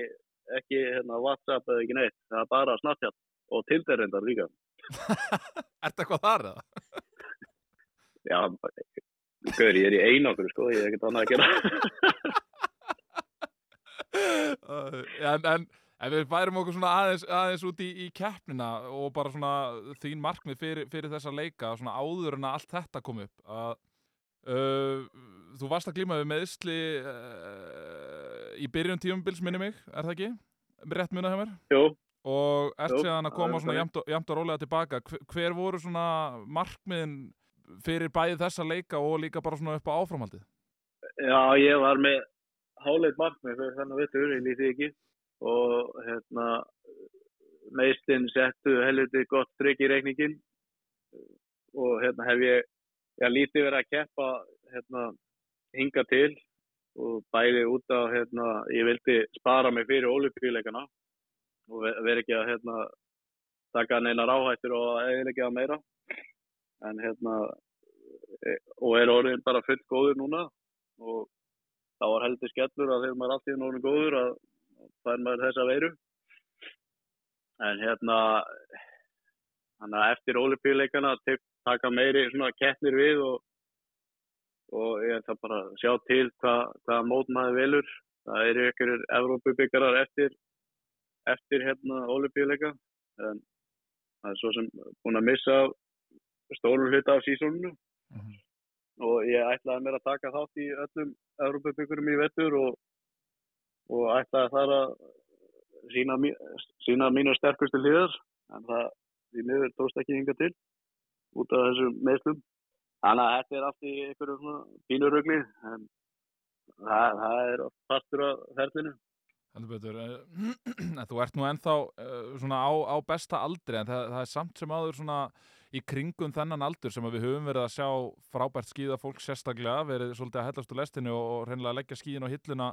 ekki hérna, WhatsApp eða ekki neitt, það er bara Snapchat og Tinder reyndar líka. Ertu eitthvað þar eða? Já, Gaur, ég er í einokkur, sko, ég er ekkert annað að gera. Uh, en, en ef við færum okkur svona aðeins, aðeins út í, í keppnina og bara svona þín markmið fyrir, fyrir þessa leika svona áður en að allt þetta kom upp að uh, þú varst að glíma við meðsli uh, í byrjun tímubils minni mig, er það ekki? Rétt munað hjá mér? Jú, Og ert Jú, séðan að koma svona jæmt og, og rólega tilbaka hver, voru svona markmiðin fyrir bæði þessa leika og líka bara svona upp á áframhaldið? já, ég var með háleit markmið þannig vittur, ég lítið ekki og hérna meistinn settu helviti gott trygg í reikningin og hérna hef ég já, lítið verið að keppa hérna hinga til. Og bæði út á hérna, ég vildi spara mig fyrir olimpíuleikana og ve- vera ekki að hérna taka neina ráhættur og eiginlega að meira. En hérna e- og er orðin bara fullt góður núna. Og þá var heldur skellur að þegar maður er alltaf orðin góður að fær maður þessa veiru. En hérna að eftir olimpíuleikana tek- taka meiri svona keppnir við og, og ég ætla bara að sjá til hvað, hvaða mót maður velur. Það eru ykkur Evrópubyggarar eftir eftir hérna olimpíuleika en Það er svo sem búin að missa stóru hluta af sísónunu Mhm. og ég ætlaði mér að taka þátt í öllum Európa-byggurum í vettur og, og ætlaði þar að sína, sína mínu sterkustu hliðar en það því miður tókst ekki hinga til út af þessum meðslum. Þannig að þetta er allt í einhverju svona pínurugli en það, það er ferlinu. Heldur betur, eh, þú ert nú ennþá svona á, á besta aldri en það, það er samt sem svona í kringum þennan aldur sem við höfum verið að sjá frábært skíða fólk sérstaklega, verið svolítið að hellast úr lestinu og, og reynilega leggja skíðin á hilluna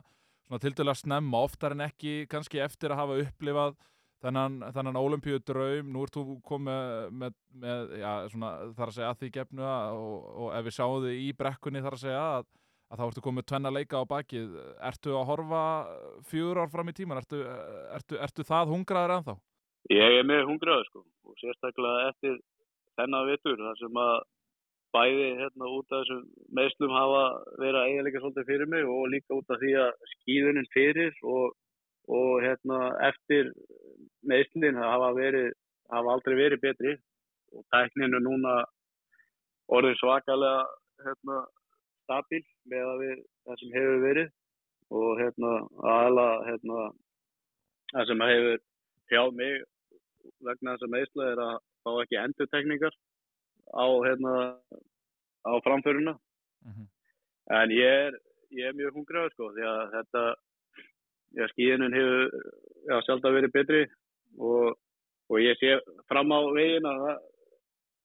svona til dæla snemma, oftar en ekki kannski eftir að hafa upplifað þennan ólimpíu draum, nú ert þú komið með, með já, svona, þar að segja að því gefnu og, og ef við sjáum þið í brekkunni þar að segja að að þá ertu komið tvenna leika á bakið. Ertu að horfa fjögur ár fram í tíman ertu, ertu, ertu það hungraður ennþá? Ég er með hungraður sko. Og sérstaklega eftir þennan vittur þar sem að bæði hérna út af þessum meðslum hafa verið að eiginleika svolítið fyrir mig og líka út af því að skíðunin fyrir og, og hérna eftir meðslin hafa hafa aldrei verið betri. Og tækninu núna orðið svakalega hérna stabil með að við það sem hefur verið. Og hérna aðalega hérna það sem hefur hjá mig vegna þess að meðsla er að fá ekki endurtekningar á, hérna, á framföruna. Mm -hmm. En ég er, ég er mjög hungraður sko því að þetta, já skíðinin hefur já, sjálf að verið betri og, og ég sé fram á veginn að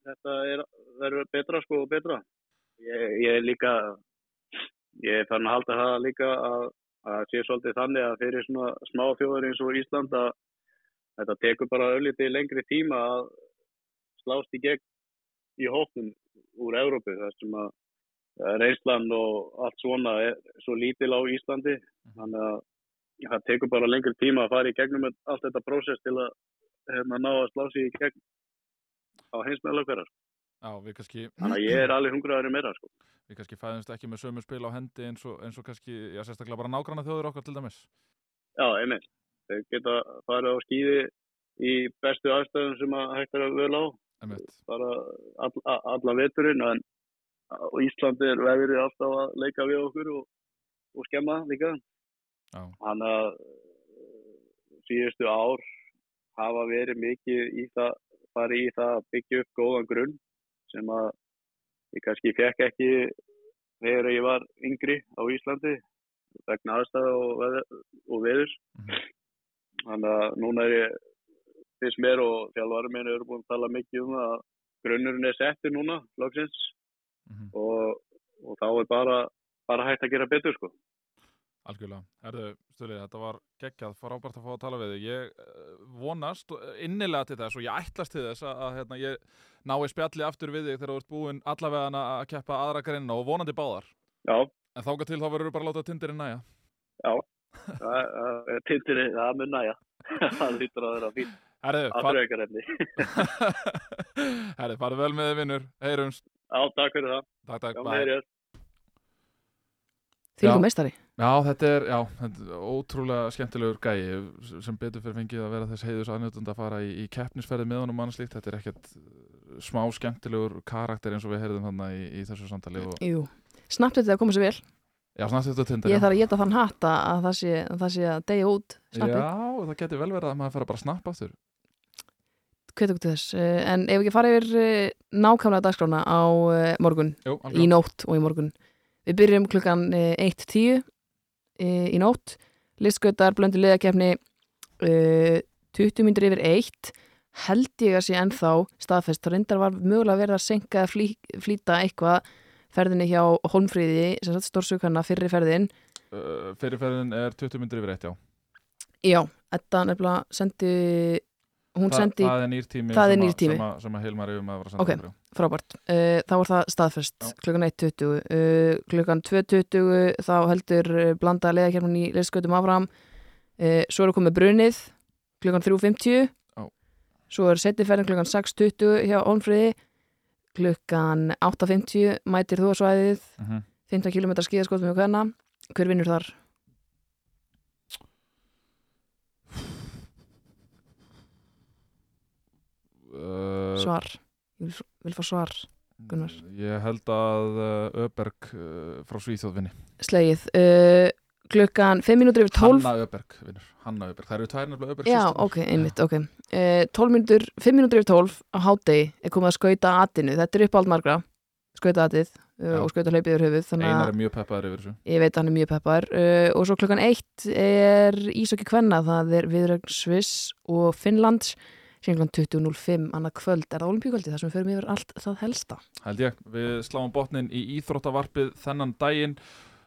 þetta er, verður betra sko og betra. Ég, ég er líka, ég er fann að halda það líka að, að sé svolítið þannig að fyrir svona smá þjóður eins og Ísland að þetta tekur bara öllítið lengri tíma að slást í gegn í hóknum úr Európu þar sem að reynslan og allt svona er svo lítil á Íslandi. Þannig að það tekur bara lengri tíma að fara í gegnum allt þetta prósess til að hérna, ná að slá sig í gegn á við kannski þannig að ég er alveg hungraður meira sko. Við kannski fæðumst ekki með sömu spil á hendi eins og, eins og kannski, já sérstaklega bara nágranna þjóður okkar til dæmis. Já, einmitt. Þeir geta farið á skýði í bestu aðstæðum sem að hægt er að vel á. Bara all, alla veturinn en og Íslandi er veðrið alltaf að leika við okkur og, og skemma líka. Þannig að síðustu ár hafa verið mikið í það farið í það að byggja upp góðan grunn sem að ég kannski fekk ekki þegar ég var yngri á Íslandi vegna aðstæða og, veður, og veður Mhm. þannig að núna er ég fyrst mér og þjálfarum minn eru búin að tala mikið um að grunnurinn er settir núna loksins Mhm. og, og þá er bara, bara hægt að gera betur sko. Algjörlega. Herðu, Stuli, þetta var geggjað, frábært að fá að tala við þig. Ég eh, vonast innilega til þess og ég ætlast til þess að, að hérna, ég nái spjalli aftur við þig þegar þú ert búinn allavega að keppa aðra greinna og vonandi báðar. Já, En þáka til þá verður bara að láta tindirinn næja. já, tindir það mun næja, það lítur að vera fín Herðu, far... afturaukarefni. Herðu, farið vel með þið vinnur. Heyrumst. Já, takk fyrir það. Takk, takk, Því Já. líka meistari Já, þetta er, já, þetta er ótrúlega skemmtilegur gæi sem betur fyrir fengið að vera þess heiðus aðnjóttund að fara í, í keppnisferði með honum mannslíkt. Þetta er ekkert uh, smá skemmtilegur karakter eins og við heyrðum þarna í, í þessu samtali og Jú, snapt þetta að koma sér vel já, snart þetta tindir. Ég þarf að geta þann hatta að það sé að, það sé að deyja út snappið, Já, það getur vel verið að maður fara bara að snappa aftur. Hvet okkur til þess. Eh, En ef ekki fara yfir eh, nákvæmlega dagskrána á eh, morgun Jú, í nótt og í morgun. Við byrjum klukkan eh, 1.10 eh, í nótt. Listgötar, blöndu liðakefni uh, 20 myndir yfir 1 held ég að sé ennþá staðfest, þá reyndar var mögulega verið að senka eða flý, flýta eitthvað ferðinni hjá Holmfríði sem sagt stórsökanna fyrri ferðin. Uh, fyrirferðin er 20 myndir yfir eitt, já. Já, þetta nefnilega sendi Þa, sendi það er nýr tími það er sem, að- sem, að, sem að Hilmar yfir með að að senda Ok. okkur, já. frábært, uh, þá var það staðfest klukkan 1.20 uh, klukkan 2.20 þá heldur uh, blanda leðakernun í leðskötum áfram uh, svo er að komið brunið klukkan 3.50 Já. svo er settiferðin klukkan 6.20 hjá Olmfriði klukkan 8.50 mætir þú á svæðið Mhm. 15 km skíðaskótt með hvenna hver vinnur þar? Uh, Svar, ég vil, vil fá svar Gunnar. Ég held að uh, Öberg uh, frá Svíþjóð vinni. Slegið. Uh, Klukkan 5 mínútur yfir 12 Hanna Öberg vinnur. Hanna Öberg, það eru tvær nefnilega Öberg Já, systurnar. ok, einmitt, ok. Uh, 12 mínútur, 5 mínútur yfir 12 á hádegi er komið að skauta atinu. Þetta er uppáld margra, skauta atið uh, Já. og skauta hlaupið yfir höfuð þannig Einar er mjög peppaður yfir þessu. Ég veit að hann er mjög peppar uh, og svo klukkan 1 er Ísokki Kvenna. Það er viðrögn Sviss og Finnlands klukkan 20.05 annað kvöld. Er það olimpíukvöldi þar sem við förum yfir allt það helsta? Held ég, við sláum botnin í Íþróttavarpið þennan daginn.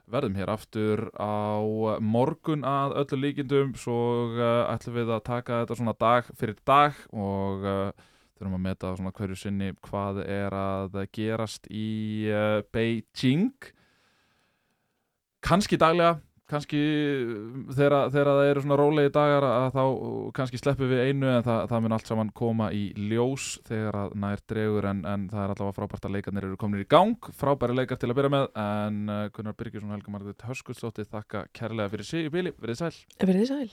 Verðum hér aftur á morgun að öllu líkindum svo uh, ætlum við að taka þetta svona dag fyrir dag og uh, þurfum að meta svona hverju sinni hvað er að gerast í uh, Beijing. Kannski daglega kannski þegar, það eru svona rólegi dagar að þá kannski sleppum við einu en það, það mun allt saman koma í ljós þegar að nær dregur en, en það er allavega frábært að leikarnir eru komin í gang. Frábæri leikar til að byrja með en uh, Gunnar Byrgjusson og Helga Margrét Hörskullsdóttir þakka kærlega fyrir sig. Í bíli, verið sæl. Verðið sæl